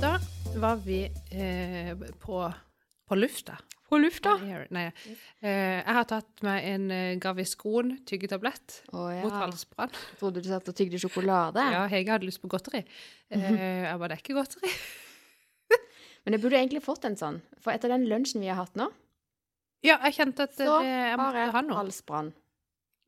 Da var vi eh, på, på lufta. På lufta? Nei, eh, jeg har tatt meg en uh, Gaviscon tyggetablett ja. mot halsbrann. Trodde du satt og tygde sjokolade? Ja, Hege hadde lyst på godteri. Eh, jeg bare, det er ikke godteri. Men jeg burde egentlig fått en sånn. For etter den lunsjen vi har hatt nå, Ja, jeg kjente at så det, jeg måtte ha noe. halsbrann.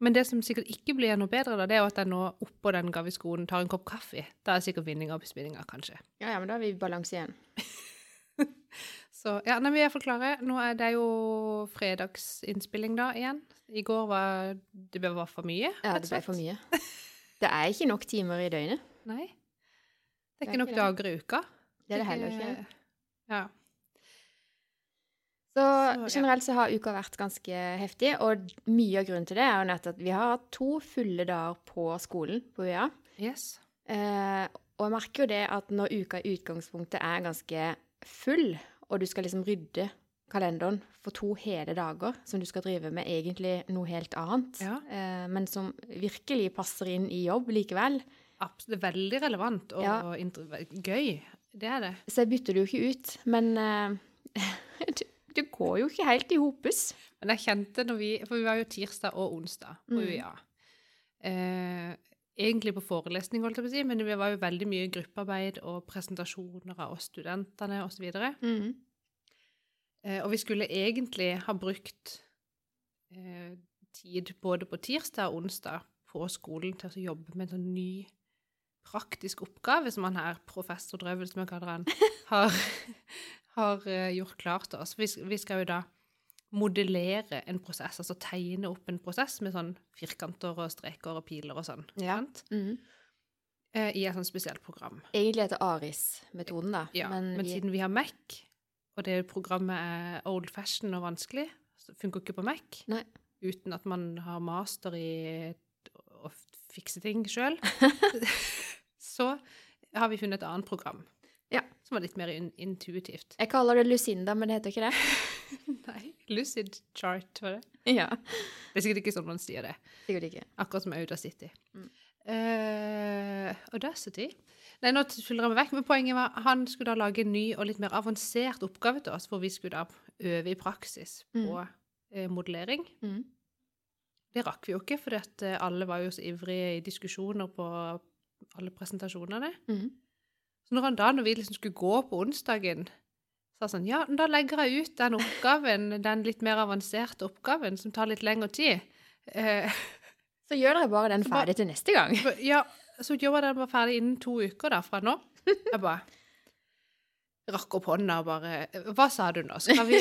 Men det som sikkert ikke blir noe bedre, da, det er jo at jeg nå oppå den gaviskoen tar en kopp kaffe. Da er sikkert vinninga og bespinninga, kanskje. Ja, ja, men da er vi i balanse igjen. Så ja, nei, vi er iallfall klare. Nå er det jo fredagsinnspilling da igjen. I går var det var for mye. Ja, det ble for mye. Det er ikke nok timer i døgnet. Nei. Det er Det er ikke nok ikke dager i uka. Det er det heller ikke. Ja. Så generelt så har uka vært ganske heftig, og mye av grunnen til det er jo nettopp at vi har hatt to fulle dager på skolen på UiA. Yes. Eh, og jeg merker jo det at når uka i utgangspunktet er ganske full, og du skal liksom rydde kalenderen for to hele dager som du skal drive med egentlig noe helt annet, Ja. eh, men som virkelig passer inn i jobb likevel, Absolutt. Veldig relevant og Ja. gøy. Det er det. så jeg bytter det jo ikke ut. Men eh, det, går jo ikke helt i hopes. Men jeg kjente når vi For vi var jo tirsdag og onsdag på Mm. UiA. Eh, egentlig på forelesning, holdt jeg på å si, men det var jo veldig mye gruppearbeid og presentasjoner av oss studentene osv. Mm. Eh, og vi skulle egentlig ha brukt eh, tid både på tirsdag og onsdag på skolen til å jobbe med en sånn ny praktisk oppgave som han her, professor Drøvel, som jeg kaller han, har, har eh, gjort klart til oss. Vi, skal jo da modellere en prosess, altså tegne opp en prosess med sånn firkanter og streker og piler og sånn. Ja. sant? Mm. Eh, I et sånt spesielt program. Egentlig etter ARIS-metoden, da. Ja, men, vi, siden vi har Mac, og det programmet er old fashion og vanskelig, så funker ikke på Mac, Nei. uten at man har master i å fikse ting sjøl, så har vi funnet et annet program. Ja. Som var litt mer in intuitivt. jeg kaller det Lucinda, men det heter ikke det. Nei, Lucid Chart, var det? ja. Det er sikkert ikke sånn man sier det. Sikkert ikke. Akkurat som Audacity. Mm. Uh, Audacity? Nei, nå fyller jeg meg vekk, men poenget var han skulle da lage en ny og litt mer avansert oppgave til oss, hvor vi skulle da øve i praksis på eh, modellering. Mm. Det rakk vi jo ikke, for alle var jo så ivrige i diskusjoner på alle presentasjonene. Mm. Så når han da, når vi liksom skulle gå på onsdagen, sa sånn, ja, da legger jeg ut den oppgaven, den litt mer avanserte oppgaven, som tar litt lengre tid. Eh, Så gjør dere bare den ferdig til neste gang. Ja, så jobba den bare ferdig innen to uker da, fra nå. Jeg bare rakk opp hånda og bare Hva sa du nå? Skal vi,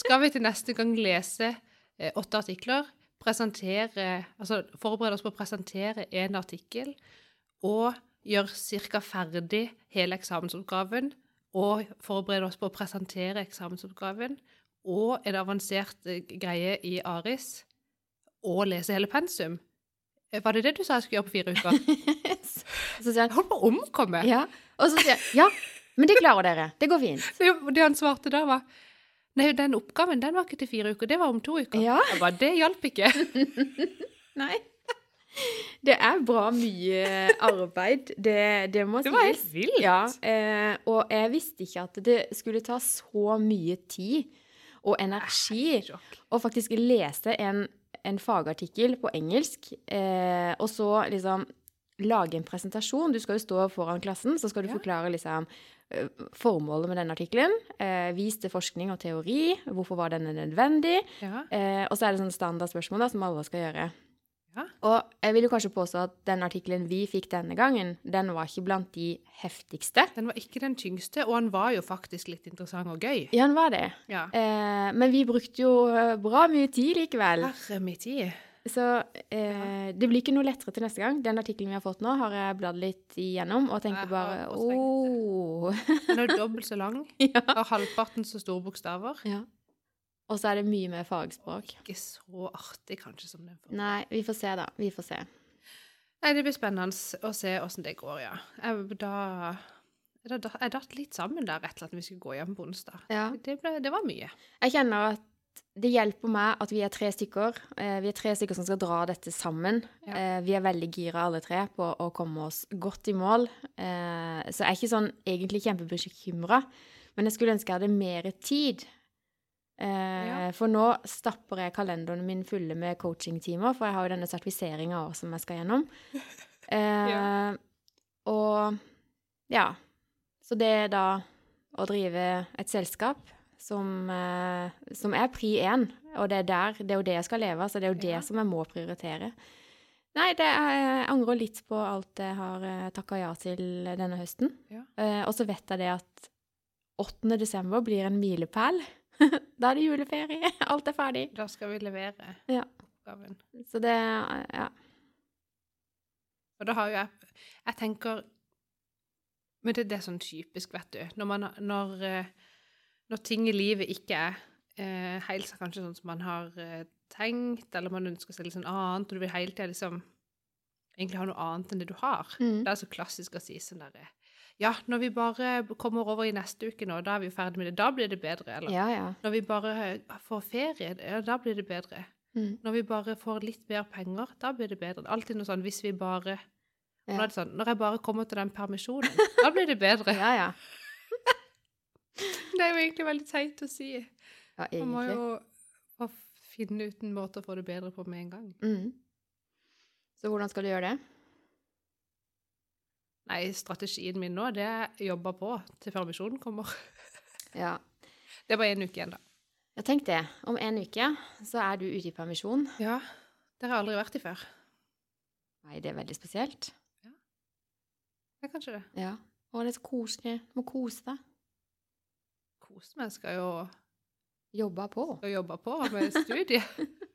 skal vi til neste gang lese eh, åtte artikler? Presentere Altså forberede oss på å presentere én artikkel, og gjøre ca. ferdig hele eksamensoppgaven, og forbereder oss på å presentere eksamensoppgaven, og en avansert eh, greie i ARIS, og lese hele pensum? Eh, Var det det du sa jeg skulle gjøre på fire uker? Så sier han Hold på å omkomme. ja. Og så sier jeg ja, men det klarer dere. Det går fint. Det, det han svarte da, var Nei, den oppgaven den var ikke til fire uker, det var om to uker. Ja. Jeg bare, Det hjalp ikke. Nei. Det er bra mye arbeid. Det, det må Det var helt vilt. Ja, eh, og jeg visste ikke at det skulle ta så mye tid og energi å faktisk lese en, en fagartikkel på engelsk, eh, og så liksom lage en presentasjon. Du skal jo stå foran klassen, så skal du Ja. forklare liksom eh, formålet med denne artikkelen. Eh, vis til forskning og teori. Hvorfor var denne nødvendig? Ja. Eh, og så er det sånne standardspørsmål da, som alle skal gjøre. Ja. Og jeg vil jo kanskje påstå at den artikkelen vi fikk denne gangen, den var ikke blant de heftigste. Den var ikke den tyngste, og han var jo faktisk litt interessant og gøy. Ja, den var det. Ja. Eh, men vi brukte jo eh, bra mye tid likevel. Herre min tid. Så eh, det blir ikke noe lettere til neste gang. Den artikkelen vi har fått nå, har jeg bladd litt igjennom og tenker bare ååå. Den er jo dobbelt så lang, ja. og halvparten så store bokstaver. ja. Og så er det mye mer fagspråk. Ikke så artig kanskje som den forrige. Nei, vi får se, da. Vi får se. Nei, det blir spennende å se åssen det går, ja. Jeg, da, jeg, da, jeg datt litt sammen der rett og slett når vi skulle gå hjem på onsdag. Ja. Det, ble, det var mye. Jeg kjenner at det hjelper meg at vi er tre stykker. Eh, vi er tre stykker som skal dra dette sammen. Ja. Eh, vi er veldig gira alle tre på å komme oss godt i mål. Eh, så jeg er ikke sånn egentlig kjempebekymra, men jeg skulle ønske jeg hadde mer tid. Eh, Ja. For nå stapper jeg kalenderen min fulle med coachingtimer, for jeg har jo denne sertifiseringa òg som jeg skal gjennom. Eh, Ja. Og ja. Så det er da å drive et selskap som, eh, som er pri én, og det er der, det er jo det jeg skal leve av, så det er jo det Ja. som jeg må prioritere. Nei, det jeg angrer litt på alt jeg har takka ja til denne høsten. Ja. Eh, og så vet jeg det at 8. desember blir en milepæl. da er det juleferie. Alt er ferdig. Da skal vi levere Ja. oppgaven. Så det Ja. Og da har jo jeg Jeg tenker Men det, det er sånn typisk, vet du. Når, man, når, eh, når ting i livet ikke er eh, helt så kanskje sånn som man har eh, tenkt, eller man ønsker seg litt sånn annet, og du vil hele tida liksom egentlig ha noe annet enn det du har. Mm. Det er så klassisk å si sånn derre Ja, når vi bare kommer over i neste uke nå, da er vi jo ferdig med det. Da blir det bedre. Eller Ja, ja. når vi bare får ferie, ja, da blir det bedre. Mm. Når vi bare får litt mer penger, da blir det bedre. Alltid noe sånn hvis vi bare Ja. Nå er det sånn, når jeg bare kommer til den permisjonen, da blir det bedre. Ja, ja. Det er jo egentlig veldig teit å si. ja egentlig. Man må jo finne ut en måte å få det bedre på med en gang. Mm. Så hvordan skal du gjøre det? Nei, strategien min nå, det er jobbe på til permisjonen kommer. Ja. Det er bare én uke igjen, da. Ja, tenk det. Om en uke så er du ute i permisjon. Ja. Det har jeg aldri vært i før. Nei, det er veldig spesielt. Ja. Det er kanskje det. Ja. Å, det er så koselig. Du må kose deg. Kose meg. Skal jo Jobbe på. skal jobbe på med studiet.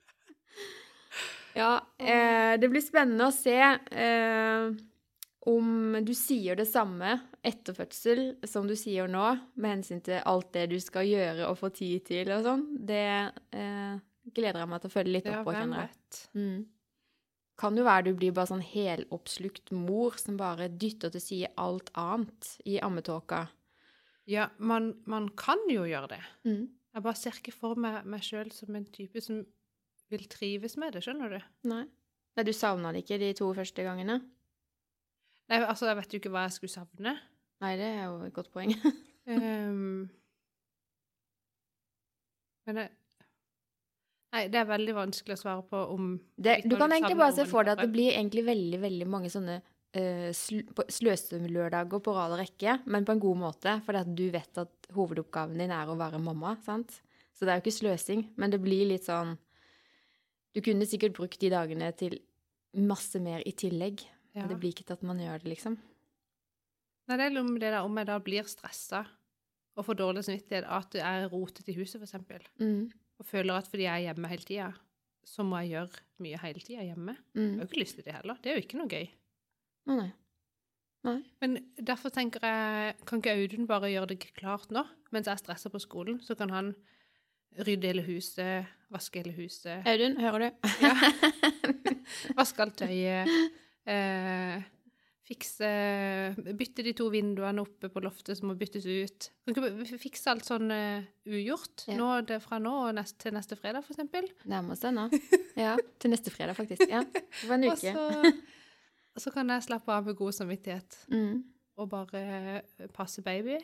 Ja, eh, det blir spennende å se eh, om du sier det samme etter fødsel som du sier nå, med hensyn til alt det du skal gjøre og få tid til og sånn. Det eh, gleder jeg meg til å følge litt opp på, kjenner jeg. Mm. Kan jo være du blir bare sånn heloppslukt mor som bare dytter til side alt annet i ammetåka. Ja, man, man kan jo gjøre det. Mm. Jeg bare ser ikke for meg meg sjøl som en type som vil trives med det, skjønner du? Nei. Nei, du savna det ikke de to første gangene? Nei, altså, jeg vet jo ikke hva jeg skulle savne. Nei, det er jo et godt poeng. um, men det Nei, det er veldig vanskelig å svare på om Det, du kan egentlig bare se for deg at det blir egentlig veldig veldig mange sånne uh, sløselørdager på rad og rekke, men på en god måte, fordi at du vet at hovedoppgaven din er å være mamma, sant? Så det er jo ikke sløsing, men det blir litt sånn Du kunne sikkert brukt de dagene til masse mer i tillegg, ja. men det blir ikke til at man gjør det, liksom. Nei, det er om det der om jeg da blir stressa og får dårlig samvittighet at det er rotet i huset, eksempel, Mm. og føler at fordi jeg er hjemme hele tida, så må jeg gjøre mye hele tida hjemme. Jeg Mm. har jo ikke lyst til det heller. Det er jo ikke noe gøy. Nei, nei. Nei. Men derfor tenker jeg, kan ikke Audun bare gjøre det klart nå, mens jeg stresser på skolen? Så kan han rydde hele huset, vaske hele huset, Audun, hører du? Ja. vaske alt tøyet, eh, fikse Bytte de to vinduene oppe på loftet som må byttes ut. Fikse alt sånn uh, ugjort Ja. nå, det, fra nå og nest, til neste fredag, eksempel? Nærmer seg nå. Ja, til neste fredag, faktisk. Ja, det var en Og uke. så, og så kan jeg slappe av med god samvittighet. Mm. og bare passe baby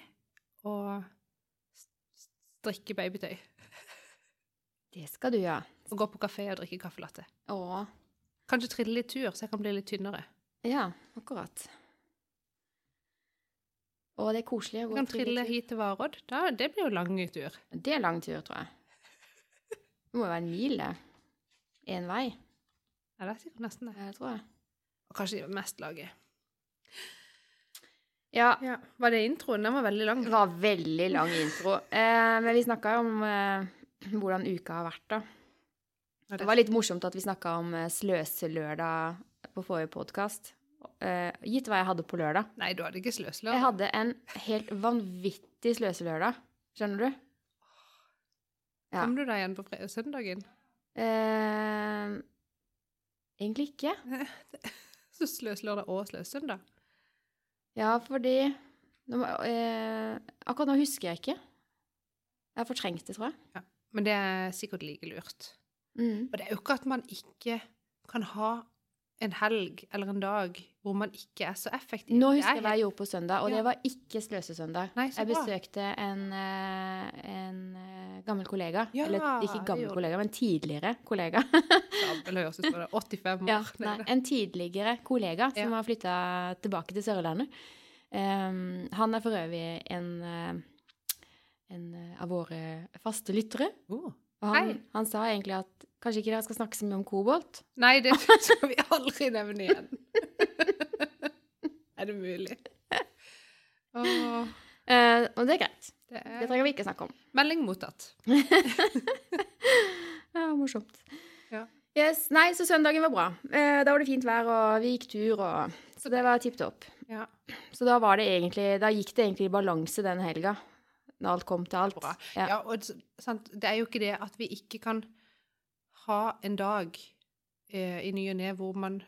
og strikke babytøy. Det skal du gjøre. Og gå på kafé og drikke kaffelatte. Åh. Å, Kanskje trille litt tur, så jeg kan bli litt tynnere. ja, akkurat. Og det er koselig. å gå. Du kan trille hit til Varodd. Det blir jo lang tur. Det er lang tur, tror jeg. Det må jo være en mil, det. Én vei, Ja, det er sikkert nesten det. Ja, det tror jeg. Og kanskje mest laget. Ja, Ja. Var det introen? Den var veldig lang. det var veldig lang intro. Eh, men vi snakka jo om eh, hvordan uka har vært, da. Det var litt morsomt at vi snakka om eh, sløselørdag på forrige podkast. Uh, gitt hva jeg hadde på lørdag. Nei, du hadde ikke sløselørdag. Jeg hadde en helt vanvittig sløselørdag. Skjønner du? Ja. Kom du deg igjen på søndagen? Uh, egentlig ikke. Så sløselørdag og sløsesøndag? Ja, fordi nå eh, Akkurat nå husker jeg ikke. Jeg har fortrengt det, tror jeg. Ja. Men det er sikkert like lurt. Mm. Og det er jo ikke at man ikke kan ha en helg eller en dag hvor man ikke er så effektiv. Nå husker er jeg hva jeg gjorde på søndag, og Ja. det var ikke sløsesøndag. Nei, Jeg besøkte en, eh, en eh, gammel kollega. Ja, Eller ikke gammel kollega, men tidligere kollega. Gammel høres ut som det er 85 år. Ja, Nei, en tidligere kollega som har flytta tilbake til Sørlandet. Um, han er for øvrig en, eh, en av våre faste lyttere. Oh. Og han, han sa egentlig at kanskje ikke dere skal snakke så mye om kobolt. Nei, det skal vi aldri nevne igjen. er det mulig? Oh. Eh, og det er greit. det Det er trenger vi ikke snakke om. melding mottatt. Ja, morsomt. Ja. Yes, Nei, så søndagen var bra. Eh, da var det fint vær, og vi gikk tur, og Så det var tipp topp. Ja, Så da var det egentlig Da gikk det egentlig i balanse den helga. Når alt kom til alt. bra. Ja. Ja, og sant, det er jo ikke det at vi ikke kan ha en dag eh, i ny og ne hvor man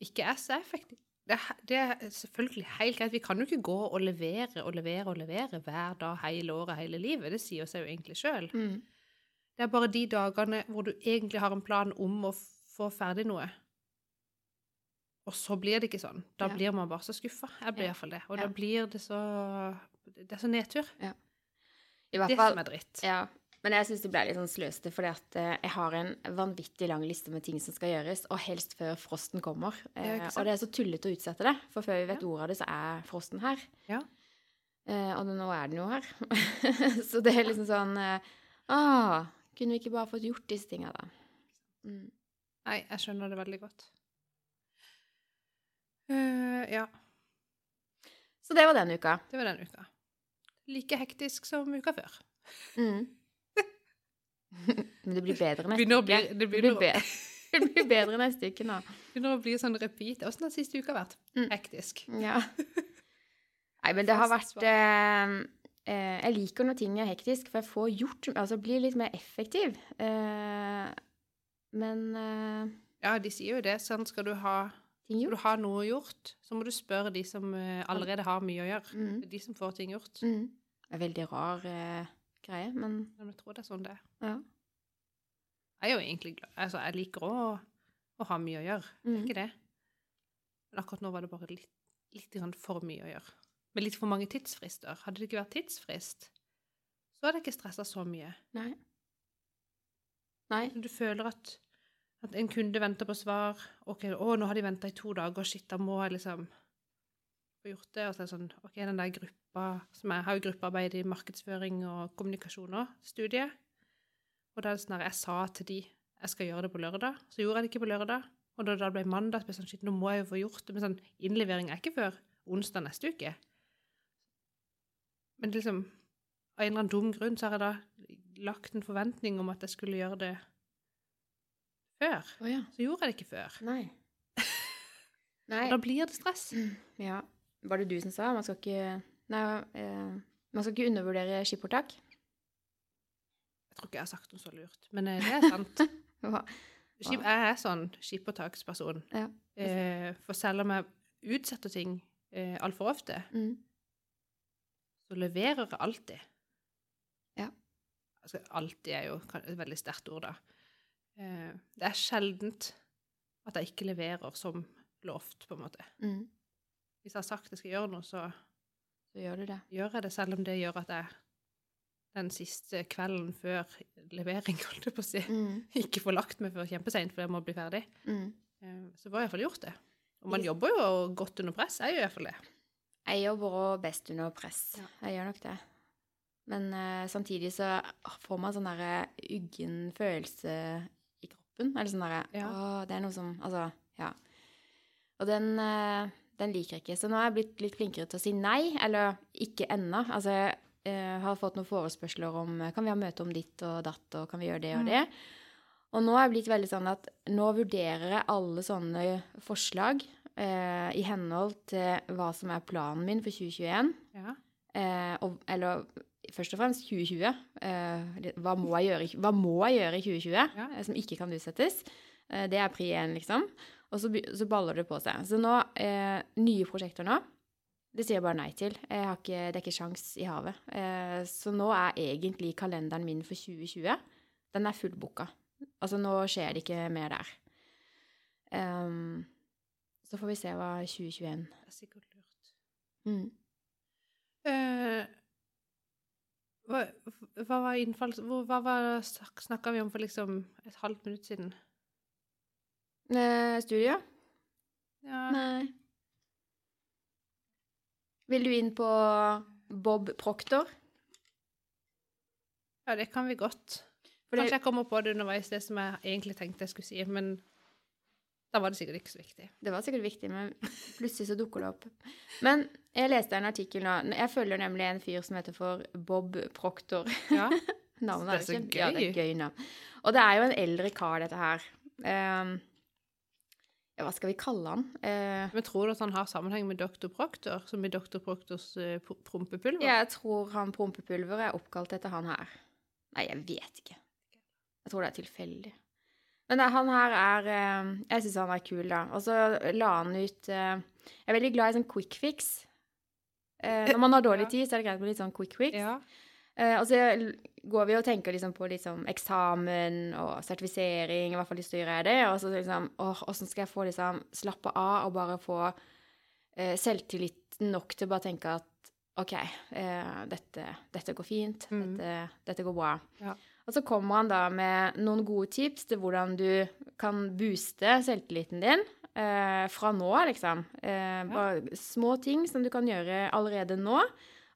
ikke er så effektiv. Det, det er selvfølgelig helt greit. Vi kan jo ikke gå og levere og levere og levere hver dag hele året, hele livet. Det sier seg jo egentlig sjøl. Mm. Det er bare de dagene hvor du egentlig har en plan om å få ferdig noe. Og så blir det ikke sånn. Da Ja. blir man bare så skuffa. Jeg blir Ja. iallfall det. Og Ja. da blir det så Det er så nedtur. I hvert Det fall som er dritt. Ja. Men jeg syns det ble litt sånn sløsete, fordi at eh, jeg har en vanvittig lang liste med ting som skal gjøres, og helst før frosten kommer. Ja, Eh, og det er så tullete å utsette det, for før vi vet ordet av det, så er frosten her. Ja. Eh, og nå er den jo her. så det er liksom sånn ah, Kunne vi ikke bare fått gjort disse tinga, da? Mm. Nei, jeg skjønner det veldig godt. Uh, ja, Så det var den uka. det var den uka. Like hektisk som uka før. Mm. Men det blir bedre neste uke. bli, det Det blir, begynner, å- bedre. det blir bedre neste uke nå. begynner å bli sånn repeat. Åssen har siste uka vært? Mm. Hektisk. Ja. Nei, men det har vært eh, eh, Jeg liker når ting er hektisk, for jeg får gjort Altså blir litt mer effektiv. Eh, men eh, Ja, de sier jo det. Sånn skal du ha ting Skal du har ha noe gjort, så må du spørre de som eh, allerede har mye å gjøre. Mm. De som får ting gjort. Mm. Det er veldig rar eh, greie, men jeg tror det er sånn det er. ja. Jeg er jo egentlig glad. Altså, jeg liker å, å ha mye å gjøre. Det er Mm. ikke det. Men akkurat nå var det bare litt, litt grann for mye å gjøre. Med litt for mange tidsfrister. Hadde det ikke vært tidsfrist, så hadde jeg ikke stressa så mye. Nei. Nei. Du føler at, at en kunde venter på svar. OK, å, nå har de venta i to dager. Shit, da må jeg liksom få gjort det. Og så er det sånn OK, den der gruppa som jeg har jo gruppearbeid i markedsføring og kommunikasjon og studie. Og da er det sånn at jeg sa til de jeg skal gjøre det på lørdag, så gjorde jeg det ikke på lørdag. Og da det ble mandag, så ble det sånn shit, nå må jeg jo få gjort det. Men sånn innlevering er ikke før onsdag neste uke. Men liksom, av en eller annen dum grunn så har jeg da lagt en forventning om at jeg skulle gjøre det før. oh, ja. Så gjorde jeg det ikke før. Nei. Nei. Og da blir det stress. Ja. Var det du som sa man skal ikke Nei, eh, man skal ikke undervurdere skippertak? Jeg tror ikke jeg har sagt noe så lurt, men eh, det er sant. Skip, jeg er sånn skippertaksperson. Ja. Eh, for selv om jeg utsetter ting eh, altfor ofte, Mm. så leverer jeg alltid. Ja. Altså, alltid er jo et veldig sterkt ord, da. Eh, det er sjeldent at jeg ikke leverer som lovt, på en måte. Mm. Hvis jeg har sagt jeg skal gjøre noe, så Så gjør du det. gjør jeg det, selv om det gjør at jeg den siste kvelden før levering, holdt jeg på å si, Mm. ikke får lagt meg før kjempeseint, for jeg må bli ferdig. Mm. Eh, Så får jeg iallfall gjort det. Og man jobber jo godt under press. Jeg gjør iallfall det. Jeg jobber òg best under press. Ja. Jeg gjør nok det. Men uh, samtidig så får man sånn derre uggen følelse kroppen. Eller sånn derre Ja. Å, det er noe som Altså, ja. Og den, eh, den liker jeg ikke. Så nå har jeg blitt litt flinkere til å si nei. Eller ikke ennå. Altså, jeg eh, har fått noen forespørsler om eh, Kan vi ha møte om ditt og datt, og kan vi gjøre det og Mm. det? Og nå er jeg blitt veldig sånn at nå vurderer jeg alle sånne forslag eh, i henhold til hva som er planen min for 2021. Ja. Eh, og, eller først og fremst 2020. Eh, hva, må jeg gjøre, hva må jeg gjøre i 2020 Ja. eh, som ikke kan utsettes? Eh, det er pri én, liksom. Og så, så baller det på seg. Så nå, eh, nye prosjekter nå. Det sier jeg bare nei til. Jeg har ikke, det er ikke sjans i havet. Eh, så nå er egentlig kalenderen min for 2020 Den er fullbooka. Altså, nå skjer det ikke mer der. Um, så får vi se hva 2021 Det er sikkert lurt. mm. Eh, hva, hva var innfalls... Hva, Hva snakka vi om for liksom et halvt minutt siden? eh, Studio? Ja. Nei. Vil du inn på Bob Proctor? ja, det kan vi godt. Fordi... Kanskje jeg kommer på det underveis, det som jeg egentlig tenkte jeg skulle si, men da var det sikkert ikke så viktig. Det var sikkert viktig, men plutselig så dukker det opp. Men jeg leste en artikkel nå. Jeg følger nemlig en fyr som heter for Bob Proctor. Ja. Navnet Det er så ikke- Ja, det er gøy. navn. Og det er jo en eldre kar, dette her. Ehm, ja, hva skal vi kalle han? Uh, Men tror du at han har sammenheng med Dr. Proctor, som i Dr. Proctors uh, pro- prompepulver? jeg tror han prompepulver er oppkalt etter han her. Nei, jeg vet ikke. Jeg tror det er tilfeldig. Men han her er eh, Jeg syns han er kul, da. Og så la han ut eh, Jeg er veldig glad i sånn quick fix. Eh, når man har dårlig tid, så er det greit med litt sånn quick fix. Ja. Og så går vi og tenker liksom på liksom eksamen og sertifisering, i hvert fall i styret er det. Og så liksom åh, åssen skal jeg få liksom slappe av og bare få eh, selvtillit nok til å bare tenke at OK, eh, dette, dette går fint. Mm. Dette, dette går bra. Ja. Og så kommer han da med noen gode tips til hvordan du kan booste selvtilliten din eh, fra nå, liksom. Eh, bare små ting som du kan gjøre allerede nå,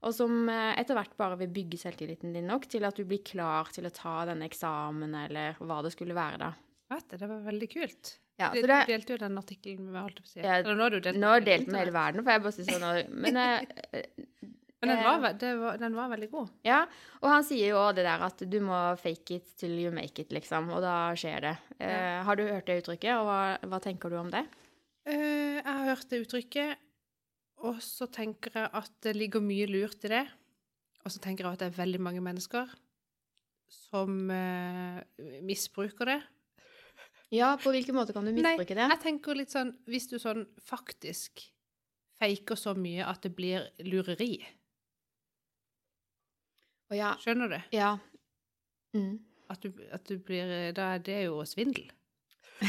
og som eh, etter hvert bare vil bygge selvtilliten din nok til at du blir klar til å ta denne eksamen, eller hva det skulle være, da. Vet du, det var veldig kult. Ja, Du så det, delte jo den artikkelen med holdt på å si. Ja, nå har du delt nå har den jeg delt med hele verden, for jeg bare sier sånn Men eh, Men den eh, var, det var, den var veldig god. Ja, og han sier jo det der at du må fake it till you make it, liksom, og da skjer det. Eh, har du hørt det uttrykket, og hva, hva tenker du om det? Uh, jeg har hørt det uttrykket, og så tenker jeg at det ligger mye lurt i det. Og så tenker jeg at det er veldig mange mennesker som uh, misbruker det. Ja, på hvilken måte kan du misbruke det? Jeg tenker litt sånn Hvis du sånn faktisk faker så mye at det blir lureri, ja, skjønner du? ja. Mm. At du, at du blir Da er det jo svindel.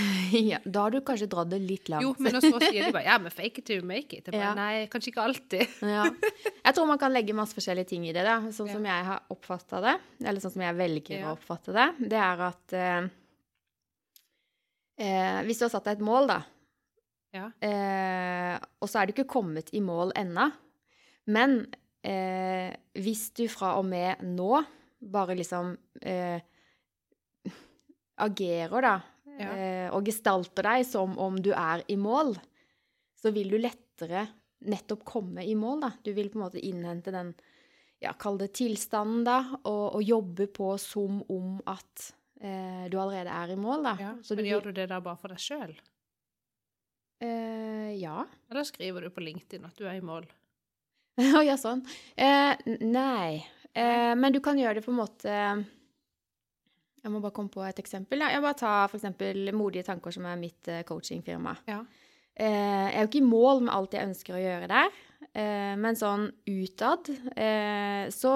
ja. Da har du kanskje dratt det litt langt. Jo, men så sier de bare ja, men fake it till you make it. Bare, Ja. Nei, kanskje ikke alltid. Ja. Jeg tror man kan legge masse forskjellige ting i det, da. Sånn som jeg har oppfatta det, eller sånn som jeg velger å oppfatte det, det er at eh, eh, Hvis du har satt deg et mål, da, Ja. eh, og så er du ikke kommet i mål ennå, men eh, hvis du fra og med nå bare liksom eh, agerer, da, Ja. eh, og gestalter deg som om du er i mål, så vil du lettere nettopp komme i mål, da. Du vil på en måte innhente den, ja, kall det tilstanden, da, og, og jobbe på som om at eh, du allerede er i mål, da. Ja, Så men du gjør du det da bare for deg sjøl? eh, ja. Eller skriver du på LinkedIn at du er i mål? Å ja, sånn. Eh, nei. Eh, men du kan gjøre det på en måte Jeg må bare komme på et eksempel. Jeg bare ta eksempel Modige tanker, som er mitt eh, coachingfirma. Ja. Eh, jeg er jo ikke i mål med alt jeg ønsker å gjøre der, men sånn utad eh, så,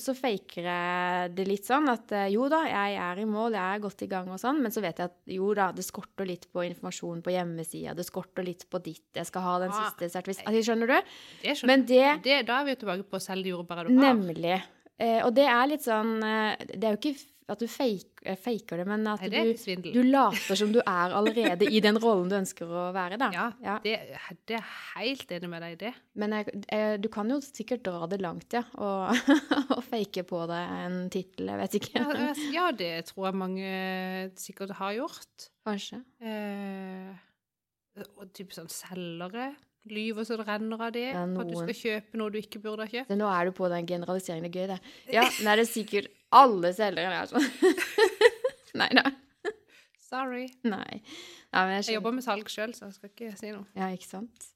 så faker jeg det litt sånn at eh, jo da, jeg er i mål, jeg er godt i gang og sånn, men så vet jeg at jo da, det skorter litt på informasjon på hjemmesida, det skorter litt på ditt, jeg skal ha den Ah, siste sertifiseringen Skjønner du? Det skjønner Men det det, Da er vi jo tilbake på selv det jordbæret du har. Nemlig. Eh, og det er litt sånn eh, Det er jo ikke at du fake, eh, faker det, men at Nei, det er du, du later som du er allerede i den rollen du ønsker å være, da. Ja, Ja. Det, det er helt enig med deg i det. Men jeg, jeg, du kan jo sikkert dra det langt, ja, og, og fake på deg en tittel, jeg vet ikke. Ja, ja, det tror jeg mange sikkert har gjort. Kanskje. Eh, og typ sånn selgere. Lyver så det renner av det. Ja, at du skal kjøpe noe du ikke burde ha kjøpt. Nå er du på den generaliseringen. Det er gøy, det. Ja, men er det sikkert alle selgere er sånn? Nei da. Sorry. Nei. Ja, men jeg Jeg jobber med salg sjøl, så jeg skal ikke si noe. Ja, ikke sant?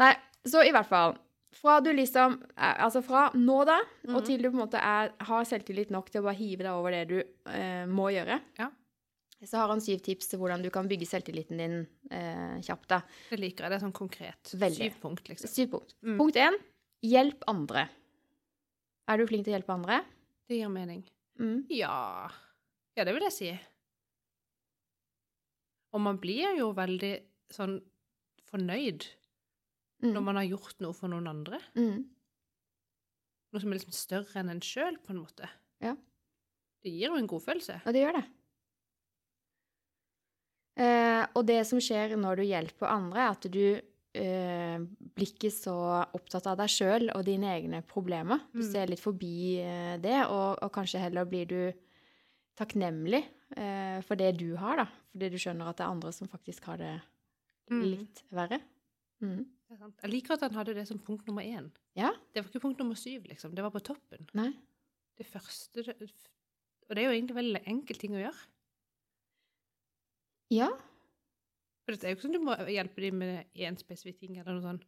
Nei, så i hvert fall Fra du liksom er- Altså fra nå, da, og Mhm. til du på en måte er, har selvtillit nok til å bare hive deg over det du eh, må gjøre, Ja. Så har han syv tips til hvordan du kan bygge selvtilliten din eh, kjapt. da. Det liker jeg. Det er sånn konkret. Veldig. Syv punkt, liksom. Syv punkt. Mm. Punkt én hjelp andre. Er du flink til å hjelpe andre? Det gir mening. Mm. Ja Ja, det vil jeg si. Og man blir jo veldig sånn fornøyd Mm. når man har gjort noe for noen andre. Mm. Noe som er liksom større enn en sjøl, på en måte. Ja. Det gir jo en godfølelse. Ja, det gjør det. Eh, og det som skjer når du hjelper andre, er at du eh, blir ikke så opptatt av deg sjøl og dine egne problemer. Du Mm. ser litt forbi eh, det, og, og kanskje heller blir du takknemlig eh, for det du har, da. Fordi du skjønner at det er andre som faktisk har det Mm. litt verre. Mm. Er sant. Jeg liker at han hadde det som punkt nummer én. Ja. Det var ikke punkt nummer syv, liksom. Det var på toppen. Nei. Det første Og det er jo egentlig veldig enkel ting å gjøre. Ja. For det er jo ikke sånn du må hjelpe dem med én spesifikk ting eller noe sånn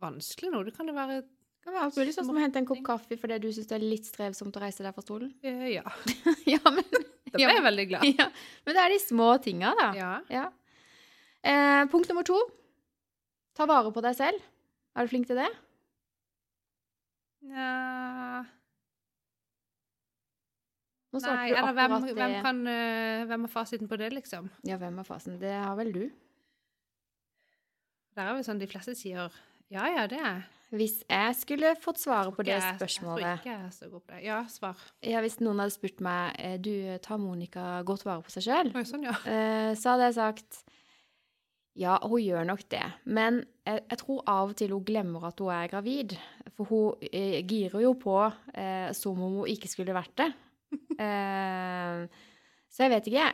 vanskelig noe. Det kan jo være Det kan være alt mulig, sånn som å hente en kopp kaffe fordi du syns det er litt strevsomt å reise deg fra stolen. eh, Ja. ja, men, Da ble jeg veldig glad. ja. men det er de små tinga, da. Ja. Ja. Eh, punkt nummer to. Ta vare på deg selv. Er du flink til det? Nja Nei, eller hvem, det. hvem, kan, eh, hvem har fasiten på det, liksom? Ja, hvem er fasen? Det har vel du. Der er vel sånn de fleste sier ja, ja, det er Hvis jeg skulle fått svaret på det Jeg- Jeg tror ikke jeg er så god på det. Ja, svar. ja, Hvis noen hadde spurt meg eh, du, tar Monica godt vare på seg sjøl, sånn, ja. eh, så hadde jeg sagt ja, hun gjør nok det. Men jeg, jeg tror av og til hun glemmer at hun er gravid. For hun eh, girer jo på eh, som om hun ikke skulle vært det. Eh, så jeg vet ikke.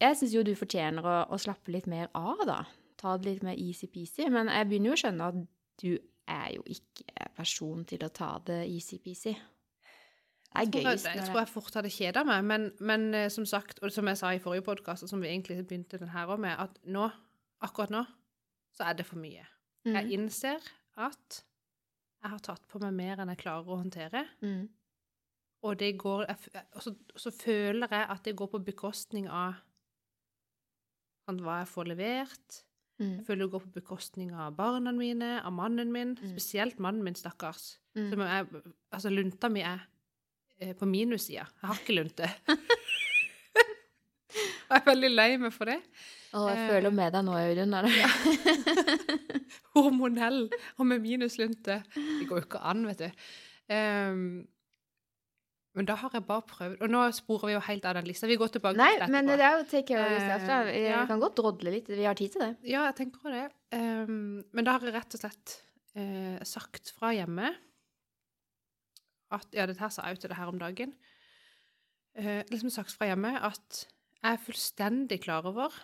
Jeg, syns jo du fortjener å, å slappe litt mer av, da. Ta det litt mer easy-peasy. Men jeg begynner jo å skjønne at du er jo ikke person til å ta det easy-peasy. Det er tror jeg, jeg tror jeg fort hadde kjeda meg, men, men eh, som sagt, og som jeg sa i forrige podkast, og som vi egentlig begynte den her òg med, at nå, akkurat nå, så er det for mye. Mm, Jeg innser at jeg har tatt på meg mer enn jeg klarer å håndtere. mm, Og det går Og så, så føler jeg at det går på bekostning av sant, hva jeg får levert. mm, Jeg føler det går på bekostning av barna mine, av mannen min. Mm. Spesielt mannen min, stakkars. mm. Som er, altså, lunta mi er eh, på minussida. Jeg har ikke lunte. jeg er veldig lei meg for det. Å, jeg Eh, føler med deg nå, Audun. Ja. Hormonell og med minuslunte. Det går jo ikke an, vet du. Ehm, men da har jeg bare prøvd Og nå sporer vi jo helt av den lista. Vi går tilbake Nei, til men det er jo take care yourself. da. Vi ja. kan godt drodle litt. Vi har tid til det. Ja, jeg tenker på det. Um, men da har jeg rett og slett uh, sagt fra hjemme at Ja, dette her sa jeg jo til det her om dagen. Uh, liksom sagt fra hjemme at jeg er fullstendig klar over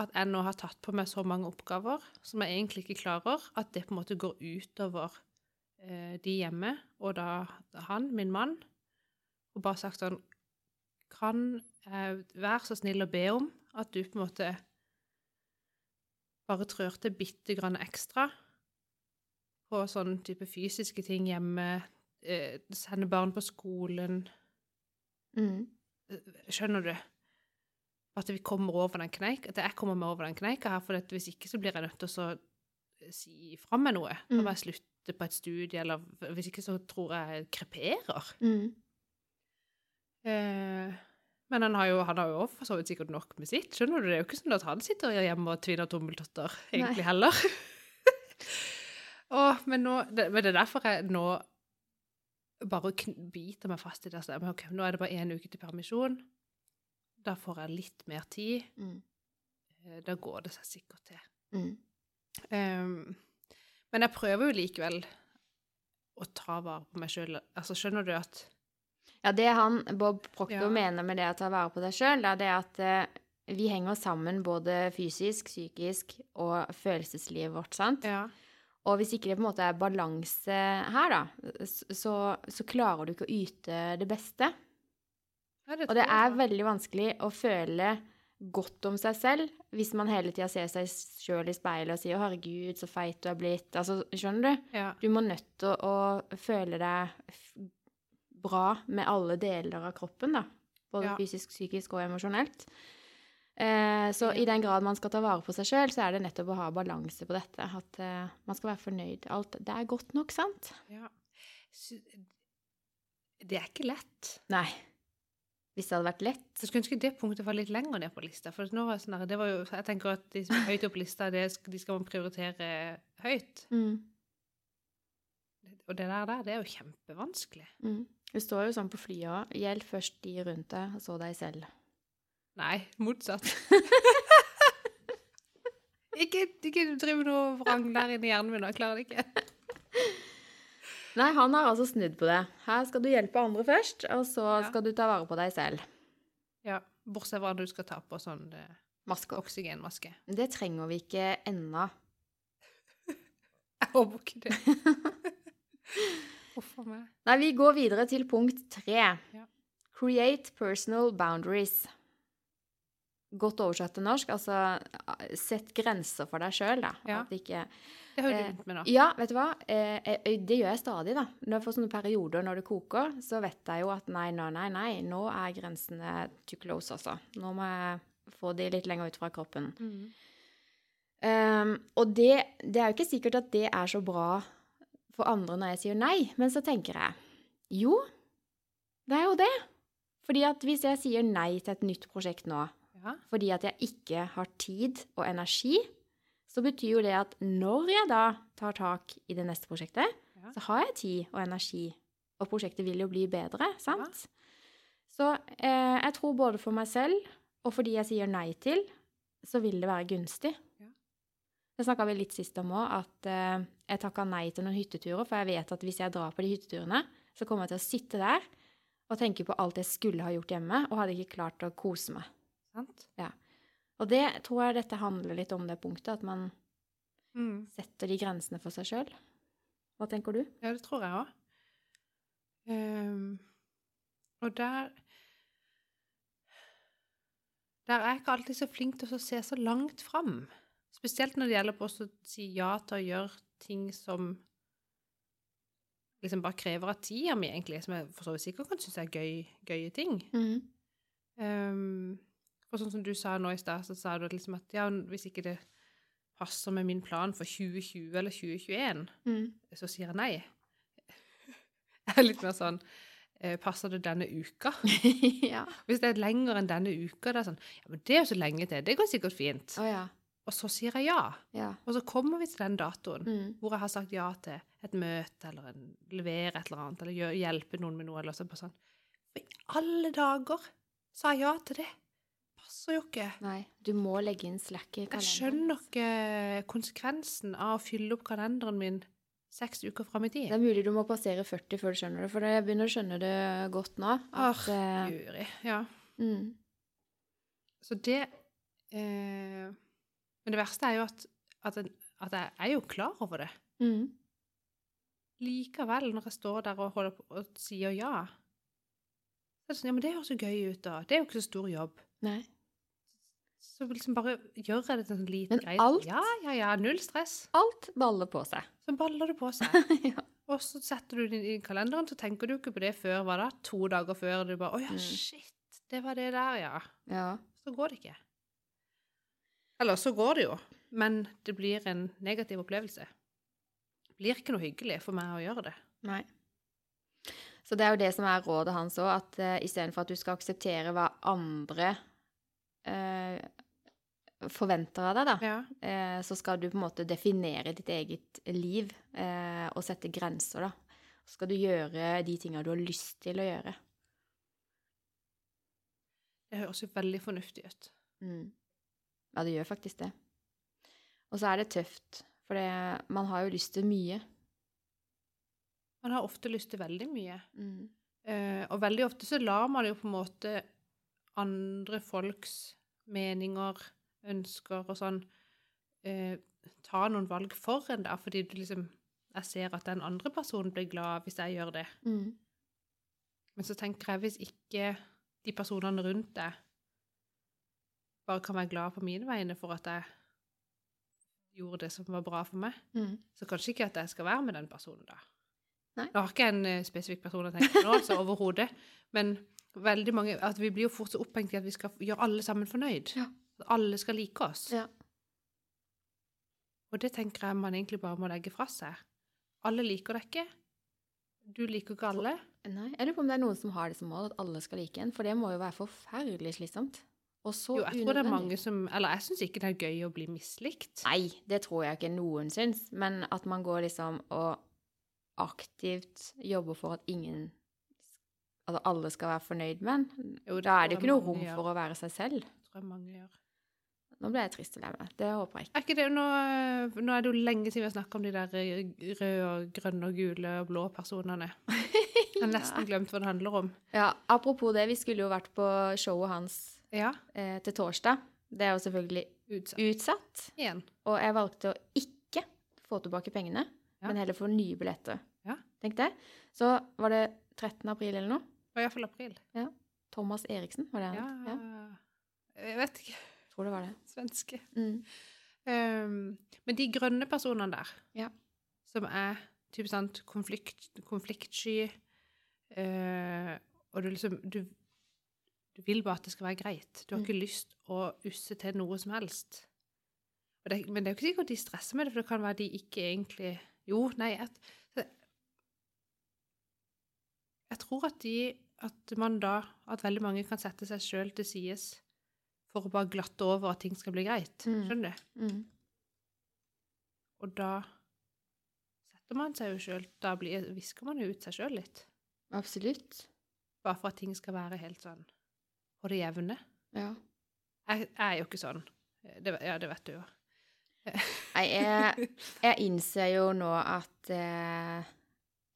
at jeg nå har tatt på meg så mange oppgaver som jeg egentlig ikke klarer, at det på en måte går utover eh, de hjemme, og da han, min mann, og bare sagt sånn Kan jeg være så snill å be om at du på en måte bare trør til bitte grann ekstra på sånn type fysiske ting hjemme, eh, sende barn på skolen Mm. Skjønner du? At vi kommer over den kneik, at jeg kommer meg over den kneika her, for at hvis ikke så blir jeg nødt til å så si fra meg noe. Da Mm. jeg slutte på et studie, eller hvis ikke så tror jeg jeg kreperer. Mm. Eh, men han har jo han har jo for så vidt sikkert nok med sitt. Skjønner du? Det er jo ikke sånn at han sitter hjemme og tvinner tommeltotter, egentlig Nei. heller. Åh, men, nå, det, men det er derfor jeg nå bare biter meg fast i det. Altså, men ok, nå er det bare én uke til permisjon. Da får jeg litt mer tid. Mm. Eh, Da går det seg sikkert til. Mm. Um, men jeg prøver jo likevel å ta vare på meg sjøl. Altså, skjønner du at Ja, det han, Bob Proctor Ja. mener med det å ta vare på deg sjøl, det er at eh, vi henger sammen både fysisk, psykisk og følelseslivet vårt, sant? Ja. Og hvis ikke det på en måte er balanse her, da, så, så klarer du ikke å yte det beste. Ja, det Og det er veldig vanskelig å føle godt om seg selv hvis man hele tida ser seg sjøl i speilet og sier 'Å, herregud, så feit du er blitt'. Altså, skjønner du? ja. Du må nødt til å, å føle deg bra med alle deler av kroppen, da. Både Ja. fysisk, psykisk og emosjonelt. Eh, så i den grad man skal ta vare på seg sjøl, så er det nettopp å ha balanse på dette. At eh, man skal være fornøyd. Alt, det er godt nok, sant? Ja. Det er ikke lett. Nei. Hvis det hadde vært lett Så jeg skulle ønske det punktet var litt lenger ned på lista. For nå var sånn det var jo, jeg tenker at de som er høyt oppe på lista, det, de skal man prioritere høyt. mm, Og det der, der det er jo kjempevanskelig. mm. Det står jo sånn på flyet òg. Hjelp først de rundt deg, og så deg selv. Nei, motsatt. ikke, ikke driv noe vrang der inne i hjernen min, jeg klarer det ikke. Nei, han har altså snudd på det. Her skal du hjelpe andre først, og så Ja. skal du ta vare på deg selv. Ja, Bortsett fra at du skal ta på sånn eh, oksygenmaske. Det trenger vi ikke ennå. Jeg håper ikke det. Nei, vi går videre til punkt tre. Ja. Create personal boundaries. Godt oversatt til norsk, altså sett grenser for deg sjøl, da. Ja. At ikke Det hører jo du Eh, med nå. Ja, vet du hva? Eh, eh, det gjør jeg stadig, da. Når jeg får sånne perioder når det koker, så vet jeg jo at nei, nei, nei, nei, nå er grensene too close, altså. Nå må jeg få de litt lenger ut fra kroppen. Mm. Um, og det, det er jo ikke sikkert at det er så bra for andre når jeg sier nei, men så tenker jeg jo, det er jo det. Fordi at hvis jeg sier nei til et nytt prosjekt nå, Ja. fordi at jeg ikke har tid og energi, så betyr jo det at når jeg da tar tak i det neste prosjektet, Ja. så har jeg tid og energi, og prosjektet vil jo bli bedre, sant? Så eh, jeg tror både for meg selv og fordi jeg sier nei til, så vil det være gunstig. Ja. Det snakka vi litt sist om òg, at eh, jeg takka nei til noen hytteturer, for jeg vet at hvis jeg drar på de hytteturene, så kommer jeg til å sitte der og tenke på alt jeg skulle ha gjort hjemme, og hadde ikke klart å kose meg. Sant? Og det tror jeg dette handler litt om det punktet, at man Mm. setter de grensene for seg sjøl. Hva tenker du? Ja, det tror jeg òg. og der Der er jeg ikke alltid så flink til å se så langt fram. Spesielt når det gjelder på å si ja til å gjøre ting som liksom bare krever av tida mi, egentlig, som jeg for så vidt sikkert kan synes er gøy, gøye ting. Um, og sånn som du sa nå i stad, så sa du liksom at ja, hvis ikke det passer med min plan for 2020 eller 2021, Mm. så sier jeg nei. Jeg er litt mer sånn eh, Passer det denne uka? ja. Hvis det er lenger enn denne uka, det er sånn Ja, men det er jo så lenge til. Det går sikkert fint. Å ja. Og så sier jeg ja. Ja. Og så kommer vi til den datoen Mm. hvor jeg har sagt ja til et møte eller en, levere et eller annet, eller hjelpe noen med noe, eller så sånn For i alle dager sa jeg ja til det. Passer jo ikke. Nei, du må legge inn slack i kalenderen. Jeg skjønner ikke konsekvensen av å fylle opp kalenderen min seks uker fram i tid. Det er mulig du må passere 40 før du skjønner det, for jeg begynner å skjønne det godt nå. At, Åh, juri. Ja. mm, Så det eh, Men det verste er jo at, at, en, at jeg er jo klar over det. mm, Likevel, når jeg står der og, holder på, og sier ja så er det sånn, ja, men det høres jo gøy ut, da. Det er jo ikke så stor jobb. nei. Så liksom bare gjør jeg det til en liten Men greie. alt- Ja, ja, ja. Null stress. Alt baller på seg. Så baller det på seg. ja. Og så setter du det i kalenderen, så tenker du ikke på det før hva da? To dager før. Du bare Å ja, Mm. shit. Det var det der, ja. ja. Så går det ikke. Eller så går det jo, men det blir en negativ opplevelse. Det blir ikke noe hyggelig for meg å gjøre det. Nei. Så det er jo det som er rådet hans òg, at uh, istedenfor at du skal akseptere hva andre uh, forventer av deg, da, Ja. uh, så skal du på en måte definere ditt eget liv uh, og sette grenser, da. Så skal du gjøre de tinga du har lyst til å gjøre. Det høres jo veldig fornuftig ut. Mm. Ja, det gjør faktisk det. Og så er det tøft, for man har jo lyst til mye. Man har ofte lyst til veldig mye. Mm. Uh, og veldig ofte så lar man jo på en måte andre folks meninger, ønsker og sånn uh, ta noen valg for en, da, fordi du liksom Jeg ser at den andre personen blir glad hvis jeg gjør det. Mm. Men så tenker jeg hvis ikke de personene rundt deg bare kan være glad på mine vegne for at jeg gjorde det som var bra for meg, Mm. så kanskje ikke at jeg skal være med den personen da. Nei. Nå har ikke jeg en uh, spesifikk person jeg tenker på nå, altså overhodet, men veldig mange At vi blir jo fort så opphengt i at vi skal gjøre alle sammen fornøyd. Ja. At alle skal like oss. Ja. Og det tenker jeg man egentlig bare må legge fra seg. Alle liker deg ikke. Du liker ikke alle. Nei, jeg lurer på om det er noen som har det som mål, at alle skal like en, for det må jo være forferdelig slitsomt. Og så Jo, jeg tror det er mange som Eller jeg syns ikke det er gøy å bli mislikt. Nei, det tror jeg ikke noen syns, men at man går liksom og aktivt jobber for at ingen Altså alle skal være fornøyd med en. Jo, Da er det jo ikke noe rom gjør. for å være seg selv. Det tror jeg mange gjør. Nå ble jeg trist og lei meg. Det håper jeg ikke. Er ikke det, nå, nå er det jo lenge siden vi har snakka om de der røde og grønne og gule og blå personene. Jeg har nesten glemt hva det handler om. Ja, apropos det, vi skulle jo vært på showet hans Ja, eh, til torsdag. Det er jo selvfølgelig utsatt. utsatt. Igjen. Og jeg valgte å ikke få tilbake pengene, Ja. men heller få nye billetter. Ja. Tenk det. Så var det 13. april eller noe. Det var iallfall april. Thomas Eriksen, var det han? Ja, Ja, Jeg vet ikke. tror det var det. Svenske. Mm. Um, men de grønne personene der, Ja. som er typisk sant, konflikt, konfliktsky uh, Og du liksom du, du vil bare at det skal være greit. Du har Mm. ikke lyst å usse til noe som helst. Det, men det er jo ikke sikkert de stresser med det, for det kan være de ikke egentlig Jo, nei jeg, jeg tror at de at man da At veldig mange kan sette seg sjøl til sides for å bare glatte over at ting skal bli greit. Mm. Skjønner du? Mm. Og da setter man seg jo sjøl Da blir, visker man jo ut seg sjøl litt. Absolutt. Bare for at ting skal være helt sånn på det jevne. Ja. Jeg, jeg er jo ikke sånn. Det, ja, det vet du jo. Nei, jeg, jeg innser jo nå at eh,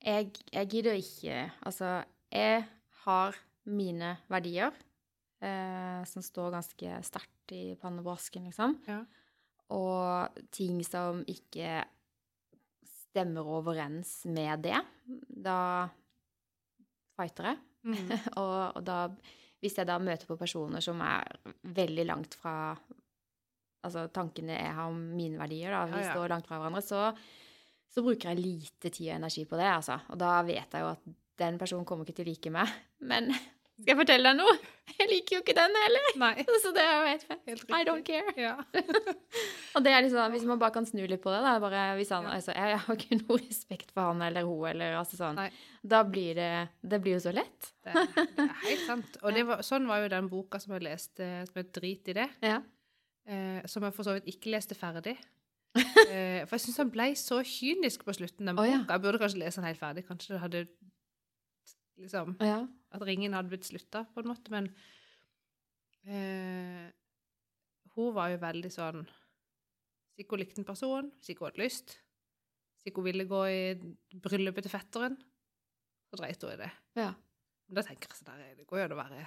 jeg, jeg gidder ikke Altså, jeg har mine verdier eh, som står ganske sterkt i pannebrasken, liksom. Ja. Og ting som ikke stemmer overens med det, da fighter jeg. Mm. og, og da, hvis jeg da møter på personer som er veldig langt fra altså tankene jeg har om mine verdier, da, vi Ja, ja. står langt fra hverandre, så, så bruker jeg lite tid og energi på det, altså. Og da vet jeg jo at den personen kommer ikke til å like meg. Men skal jeg fortelle deg noe? Jeg liker jo ikke den heller. Nei. Så det er jo helt fett. Helt I don't care. Ja. Og det er liksom, hvis man bare kan snu litt på det, da, bare hvis han, Ja. altså, jeg har ikke noe respekt for han eller hun, eller altså sånn, Nei. da blir det, det blir jo så lett. Det, er- det er helt sant. Og det var, sånn var jo den boka som jeg leste, som het Drit i det, Ja. eh, som jeg for så vidt ikke leste ferdig. Eh, for jeg syns han ble så kynisk på slutten, den Å, boka. Jeg burde kanskje lese den helt ferdig. Kanskje det hadde liksom Ja. At ringen hadde blitt slutta, på en måte. Men eh, hun var jo veldig sånn Hvis hun likte en person, hvis hun hadde lyst, hvis hun ville gå i bryllupet til fetteren, så dreit hun i det. ja. Men da tenker jeg sånn der, det går jo an å være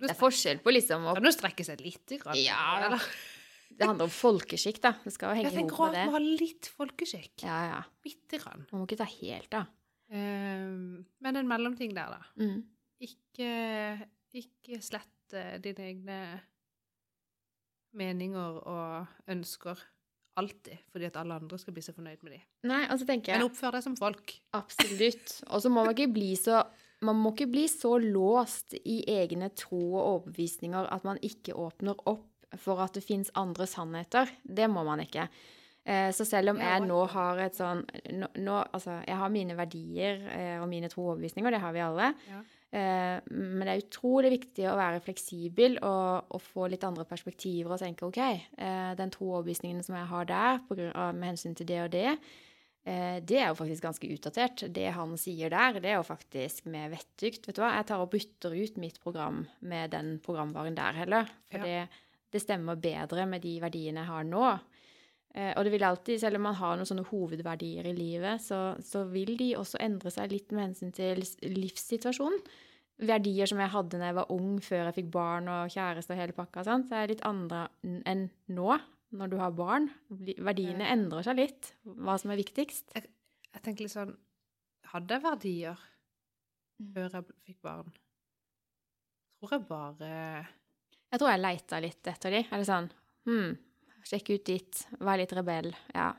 Det er forskjell på liksom å Kan du strekke seg lite grann? Ja, eller? Det handler om folkeskikk, da. Det skal jo henge Jeg i tenker hop også med at vi har litt folkeskikk. Ja, ja. Bitte grann. Man må ikke ta helt av. Eh, men en mellomting der, da. Mm. Ikke, ikke slett eh, dine egne meninger og ønsker alltid, fordi at alle andre skal bli så fornøyd med dem. Nei, og så tenker Men oppfør deg som folk. absolutt. Og så må man ikke bli så man må ikke bli så låst i egne tro og overbevisninger at man ikke åpner opp for at det fins andre sannheter. Det må man ikke. Eh, Så selv om jeg nå har et sånn nå, nå, Altså, jeg har mine verdier eh, og mine tro og overbevisninger, det har vi alle. Ja. Eh, Men det er utrolig viktig å være fleksibel og, og få litt andre perspektiver og tenke OK, den tro og overbevisningen som jeg har der av, med hensyn til det og det, det er jo faktisk ganske utdatert. Det han sier der, det er jo faktisk med vettugt. Vet du hva, jeg tar og bytter ut mitt program med den programvaren der heller. For Ja. det, det stemmer bedre med de verdiene jeg har nå. Eh, og det vil alltid, selv om man har noen sånne hovedverdier i livet, så, så vil de også endre seg litt med hensyn til livssituasjonen. Verdier som jeg hadde da jeg var ung, før jeg fikk barn og kjæreste og hele pakka, sant? så er litt andre enn nå, når du har barn. Verdiene Ja. endrer seg litt, hva som er viktigst. Jeg tenker litt sånn Hadde jeg verdier Mm. før jeg fikk barn? Tror jeg bare Jeg tror jeg leita litt etter de. Eller sånn hm, Sjekke ut ditt, være litt rebell. Ja.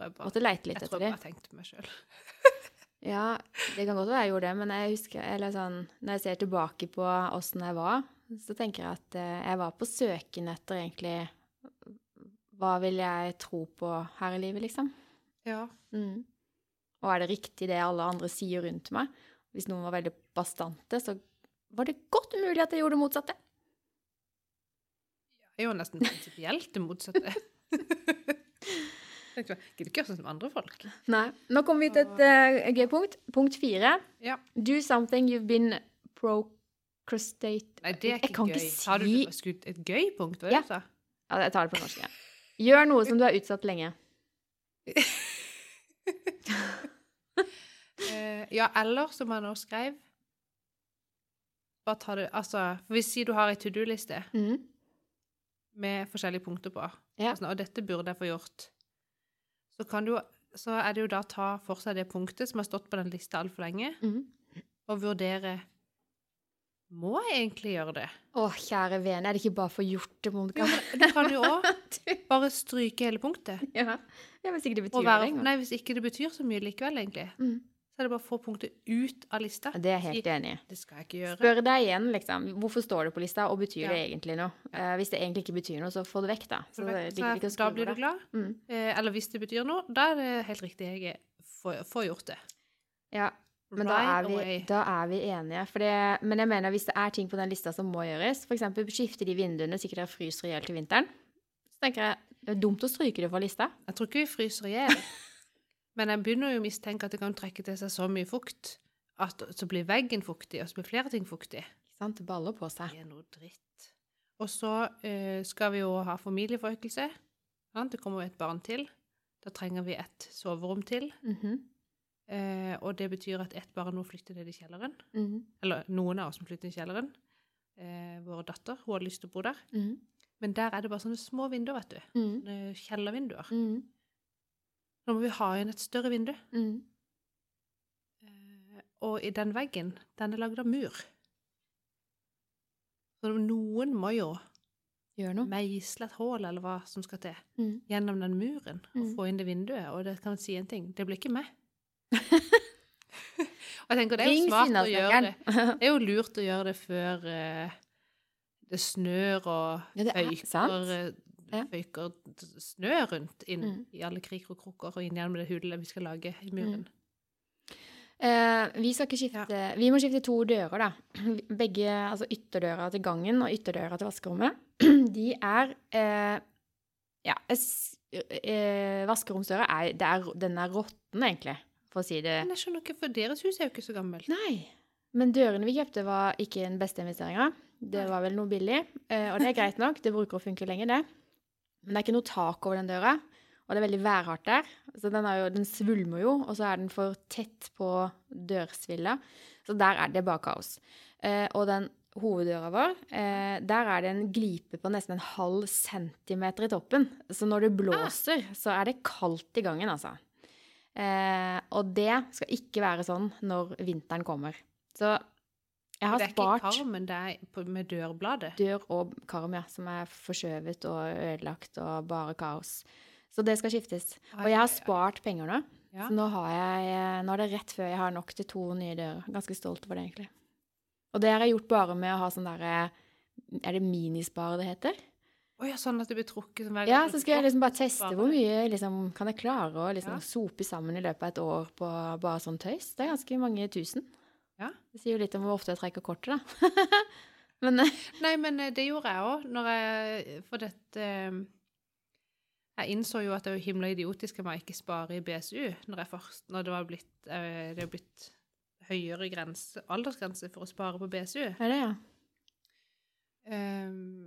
jeg bare, Måtte leite litt Jeg tror jeg bare tenkte meg sjøl. Ja, det kan godt være jeg gjorde det, men jeg husker, eller sånn, når jeg ser tilbake på åssen jeg var, så tenker jeg at eh, jeg var på søken etter egentlig Hva vil jeg tro på her i livet, liksom? Ja. Mm. Og er det riktig det alle andre sier rundt meg? Hvis noen var veldig bastante, så var det godt mulig at jeg gjorde det motsatte. Er jo nesten prinsipielt det motsatte. Jeg gidder ikke gjøre sånn som andre folk. Nei. Nå kommer vi til et uh, gøy punkt. Punkt fire. Ja. Do something you've been procrastate... Nei, det er Jeg ikke kan gøy. ikke Har du skutt et gøy punkt, det Ja. du sa? Ja, jeg tar det på norsk. Ja. Gjør noe som du har utsatt lenge. uh, ja, eller som han også skrev Bare ta det Altså, hvis si du har ei to do-liste Mhm. Med forskjellige punkter på, Ja. og sånn, og dette burde jeg få gjort, så kan du så er det jo da å ta for seg det punktet som har stått på den lista altfor lenge, mm. og vurdere Må jeg egentlig gjøre det? Å, kjære vene, er det ikke bare for gjort det, Monica? Du kan jo òg bare stryke hele punktet. ja. ja, hvis ikke det betyr noe. nei, hvis ikke det betyr så mye likevel, egentlig, Mhm. Så er det bare å få punktet ut av lista. Det er jeg helt enig i. Det skal jeg ikke gjøre. Spør deg igjen, liksom. Hvorfor står det på lista, og betyr Ja. det egentlig noe? Eh, hvis det egentlig ikke betyr noe, så få det vekk, da. Så Så det vekk. ikke så da blir du glad. Mm. Eh, eller hvis det betyr noe, da er det helt riktig. Jeg får, gjort det. Ja, men da er, vi, da er vi enige. Det, men jeg mener hvis det er ting på den lista som må gjøres, f.eks. skifte de vinduene sikkert dere fryser i hjel til vinteren, så tenker jeg det er dumt å stryke det fra lista. Jeg tror ikke vi fryser i hjel. Men jeg begynner jo å mistenke at det kan trekke til seg så mye fukt at så blir veggen fuktig, og så blir flere ting fuktig. Ikke sant? Det baller på seg. Det er noe dritt. Og så uh, skal vi jo ha familieforøkelse. Det kommer et barn til. Da trenger vi et soverom til. Mhm, Eh, og det betyr at ett barn må flytte ned i kjelleren. mhm, Eller noen av oss må flytte ned i kjelleren. Eh, vår datter hun har lyst til å bo der. mhm, Men der er det bare sånne små vinduer, vet du. mhm, Kjellervinduer. Nå må vi ha inn et større vindu. Mm. Eh, og i den veggen, den er lagd av mur. Så noen må jo Gjør noe. meisle et hull, eller hva som skal til, mm. gjennom den muren og Mm. få inn det vinduet. Og det kan si en ting, det blir ikke meg. og jeg tenker det er jo smart å gjøre det. Det er jo lurt å gjøre det før eh, det snør og Ja, det eh, Ja. føyker snø rundt inn Mm. i alle kriker og kroker og inn gjennom det hullet vi skal lage i muren. Eh, vi skal ikke skifte Vi må skifte to dører, da. Begge, altså ytterdøra til gangen og ytterdøra til vaskerommet, de er eh, Ja, eh, vaskeromsdøra er, det er Den er råtten, egentlig, for å si det Men jeg skjønner ikke, for deres hus er jo ikke så gammelt. Nei. Men dørene vi kjøpte, var ikke den beste investeringa. Det var vel noe billig, eh, og det er greit nok. Det bruker å funke lenge, det. Men det er ikke noe tak over den døra, og det er veldig værhardt der. Så den, er jo, den svulmer jo, og så er den for tett på dørsvilla. Så der er det bare kaos. Eh, og den hoveddøra vår, eh, der er det en glipe på nesten en halv centimeter i toppen. Så når det blåser, så er det kaldt i gangen, altså. Eh, og det skal ikke være sånn når vinteren kommer. Så jeg har det er ikke karmen, det er med dørbladet. dør og karm, ja, som er forskjøvet og ødelagt og bare kaos. Så det skal skiftes. Og jeg har spart penger nå, Ja. så nå, har jeg, nå er det rett før jeg har nok til to nye dører. Ganske stolt over det, egentlig. Og det har jeg gjort bare med å ha sånn derre Er det minispare det heter? Oh, ja, sånn at det blir trukket som Ja, så skal jeg liksom bare teste hvor mye liksom, kan jeg klare å liksom Ja. sope sammen i løpet av et år på bare sånn tøys. Det er ganske mange tusen. Ja. Det sier jo litt om hvor ofte jeg trekker kortet, da. Men eh, Nei, men eh, det gjorde jeg òg, når jeg For dette eh, Jeg innså jo at det er jo himla idiotisk om jeg ikke spare i BSU når, jeg først, når det var blitt Det blitt høyere grense, aldersgrense for å spare på BSU. er det, ja. Um,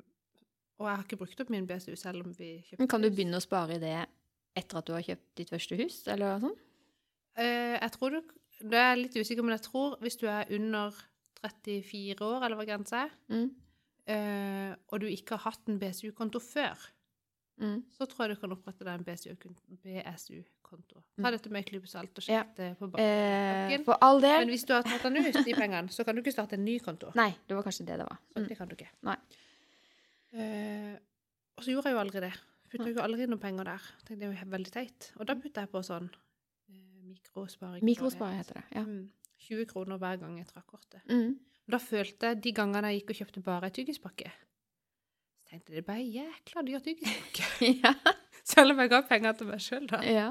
og jeg har ikke brukt opp min BSU selv om vi kjøpte Men kan du begynne å spare i det etter at du har kjøpt ditt første hus, eller sånn? Uh, jeg tror du Det er jeg litt usikker, men jeg tror hvis du er under 34 år, eller hva grensa er, Mm. uh, og du ikke har hatt en BSU-konto før, Mm. så tror jeg du kan opprette deg en BSU-konto. Mm. Ta dette med en klype salt og Ja. sjekk det på Eh, banken. all Men hvis du har tatt den ut, de pengene, så kan du ikke starte en ny konto. Nei, det var kanskje det det var. Så Mm. det kan du ikke. Nei. Uh, og så gjorde jeg jo aldri det. Putta jo aldri noen penger der. Tenkte det var veldig teit. Og da putta jeg på sånn eh, Mikrosparing. Mikrosparing heter det. ja. Mm. 20 kroner hver gang jeg trakk kortet. Mm. Da følte jeg de gangene jeg gikk og kjøpte bare ei tyggispakke, så tenkte jeg det ble jækla dyr tyggispakke. ja. Selv om jeg ga penger til meg sjøl, da. ja.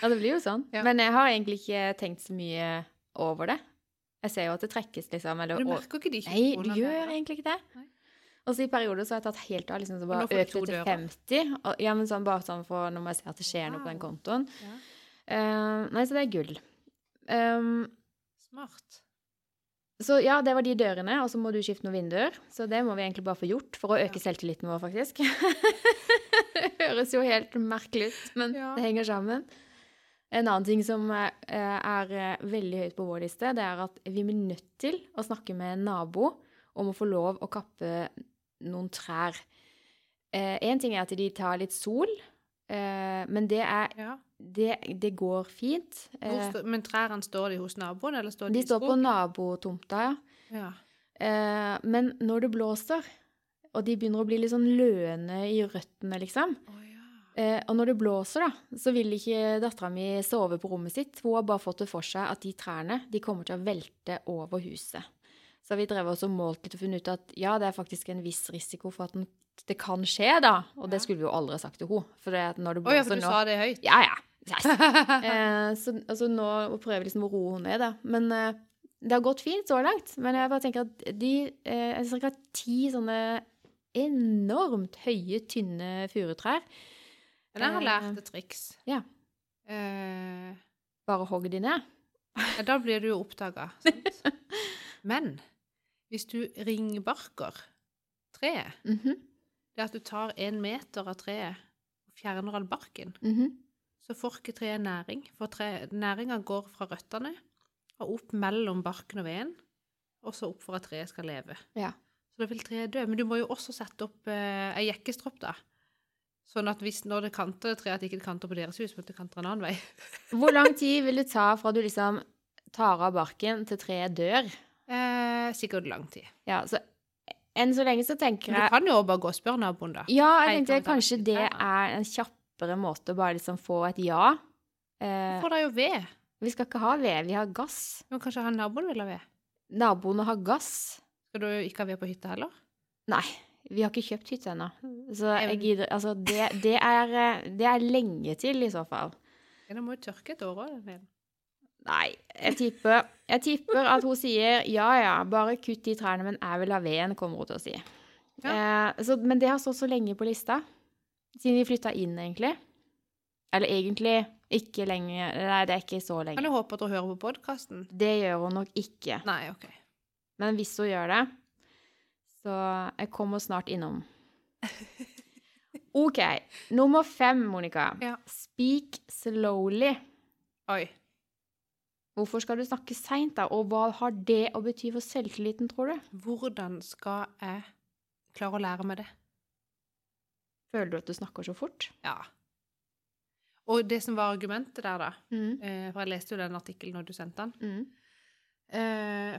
Ja, det blir jo sånn. Ja. Men jeg har egentlig ikke tenkt så mye over det. Jeg ser jo at det trekkes, liksom. Eller, Du merker ikke de 20 Nei, du gjør der, egentlig ikke det. Nei. Og så i perioder så har jeg tatt helt av, liksom, så bare økt det til 50. Og, ja, men sånn bare sånn for når jeg ser at det skjer noe på den kontoen. Ja. Eh, nei, så det er gull. Um, Smart. så ja, det var de dørene, og så må du skifte noen vinduer. Så det må vi egentlig bare få gjort for å øke selvtilliten vår, faktisk. det høres jo helt merkelig ut, men Ja. det henger sammen. En annen ting som eh, er eh, veldig høyt på vår liste, det er at vi blir nødt til å snakke med en nabo om å få lov å kappe noen trær. Én ting er at de tar litt sol, eh, men det, er, Ja. det, det går fint. Hvor Eh, men trærne står de hos naboen, eller står de, de i står på nabotomta, ja. Ja. Eh, men når det blåser, og de begynner å bli litt sånn løne i røttene, liksom oh, ja. eh, Og når det blåser, da, så vil ikke dattera mi sove på rommet sitt. Hun har bare fått det for seg at de trærne de kommer til å velte over huset. Så vi drev også og målt litt og funnet ut at ja, det er faktisk en viss risiko for at den, det kan skje, da. Og det skulle vi jo aldri sagt til henne. For når det Å ja, for du nå sa det høyt? Ja, ja. Yes. Eh, så altså, nå prøver jeg liksom å roe henne ned, da. Men eh, det har gått fint så langt. Men jeg bare tenker at de eh, har ti sånne enormt høye, tynne furutrær. Men jeg har Eh, lært et triks. ja. Eh, Bare hogg de ned. ja, da blir du jo oppdaga. Men hvis du ringbarker treet, Mhm, det at du tar en meter av treet og fjerner all barken, mhm. så får ikke treet næring. For tre, næringa går fra røttene og opp mellom barken og veden, og så opp for at treet skal leve. Ja. Så da vil treet dø. Men du må jo også sette opp eh, ei jekkestropp, da. Sånn at hvis når det kanter treet, at det ikke kanter på deres hus, men at det kanter en annen vei. Hvor lang tid vil det ta fra du liksom tar av barken til treet dør? Eh, sikkert lang tid. Ja, så enn så lenge så tenker Men du kan jo bare gå og spørre naboen, da. Ja, jeg tenkte kan kanskje det er en kjappere måte å bare liksom få et ja. Eh, Får dere jo ved. vi skal ikke ha ved, vi har gass. Men kanskje han naboen vil ha ved? Naboene har gass. Skal du ikke ha ved på hytta heller? Nei, vi har ikke kjøpt hytte ennå. Så jeg gidder Altså, det, det, er, eh, det er lenge til, i så fall. Ja, det må jo tørke et år òg. Nei, jeg tipper, jeg tipper at hun sier ja ja, bare kutt de trærne, men jeg vil ha veden, kommer hun til å si. Eh, så, men det har stått så lenge på lista. Siden vi flytta inn, egentlig. Eller egentlig ikke lenge Nei, det er ikke så Kan lenge. jo håpe at hun hører på podkasten. Det gjør hun nok ikke. Nei, OK. Men hvis hun gjør det, så jeg kommer snart innom. OK. Nummer fem, Monica. Ja. Speak slowly. Oi. Hvorfor skal du snakke seint, da? Og hva har det å bety for selvtilliten, tror du? Hvordan skal jeg klare å lære meg det? Føler du at du snakker så fort? Ja. Og det som var argumentet der, da Mm. eh, For jeg leste jo den artikkelen når du sendte den. Mm. Eh.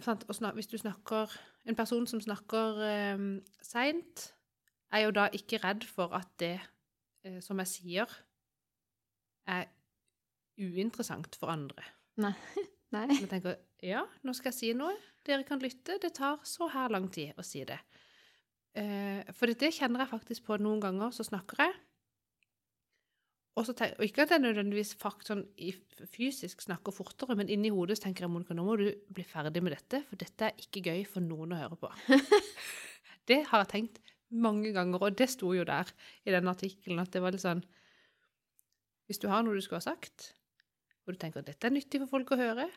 Hvis du snakker En person som snakker eh, seint, er jo da ikke redd for at det eh, som jeg sier, er uinteressant for andre. Nei. Men jeg tenker ja, nå skal jeg si noe. Dere kan lytte. Det tar så her lang tid å si det. Eh, for det, kjenner jeg faktisk på noen ganger. Så snakker jeg. Og, så tenker, og ikke at jeg nødvendigvis fakt, sånn, i, fysisk snakker fortere, men inni hodet så tenker jeg Monica, nå må du bli ferdig med dette, for dette er ikke gøy for noen å høre på. det har jeg tenkt mange ganger, og det sto jo der i den artikkelen, at det var litt sånn Hvis du har noe du skulle ha sagt, og du tenker at dette er nyttig for folk å høre,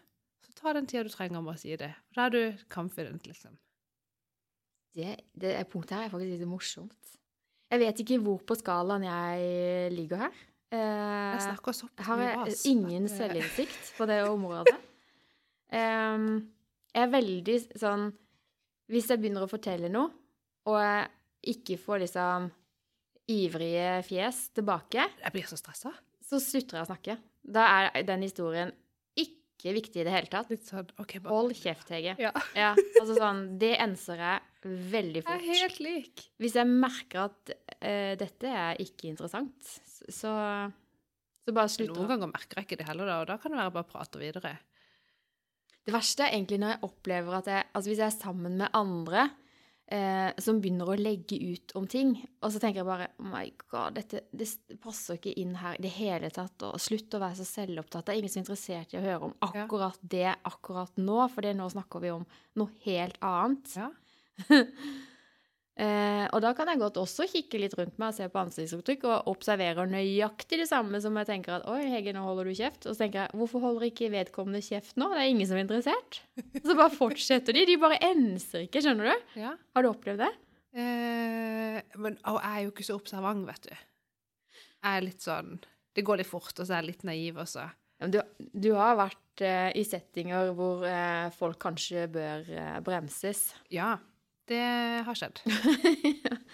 så ta den tida du trenger med å si det. Da er du confident, liksom. Det, det punktet her er faktisk litt morsomt. Jeg vet ikke hvor på skalaen jeg ligger her. Jeg Eh, snakker såpass har jeg ingen selvinnsikt på det området. um, jeg er veldig sånn Hvis jeg begynner å fortelle noe, og jeg ikke får liksom ivrige fjes tilbake, Jeg blir så stressa. så slutter jeg å snakke. Da er den historien ikke viktig i det hele tatt. Sånn OK, bare Hold kjeft, Hege. Ja. Ja, altså sånn, Det enser jeg veldig fort. Jeg er helt lik. Hvis jeg merker at uh, dette er ikke interessant, så, Så bare slutter Noen ganger merker jeg ikke det heller, da, og da kan det være bare prate videre. Det verste er egentlig når jeg opplever at jeg Altså hvis jeg er sammen med andre eh, som begynner å legge ut om ting, og så tenker jeg bare Oh my god, dette det passer ikke inn her i det hele tatt. Og slutt å være så selvopptatt. Det er ingen som er interessert i å høre om akkurat det akkurat nå, for det nå snakker vi om noe helt annet. Ja. Eh, og da kan jeg godt også kikke litt rundt meg og se på ansiktsuttrykk og observere nøyaktig det samme som jeg tenker at oi, Hege, nå holder du kjeft. Og så tenker jeg hvorfor holder ikke vedkommende kjeft nå? Det er ingen som er interessert. Så bare fortsetter de. De bare enser ikke, skjønner du? ja. Har du opplevd det? Eh, men og jeg er jo ikke så observant, vet du. Jeg er litt sånn Det går litt fort, og så er jeg litt naiv, og så Ja, men Du, du har vært eh, i settinger hvor eh, folk kanskje bør eh, bremses. Ja. Det har skjedd.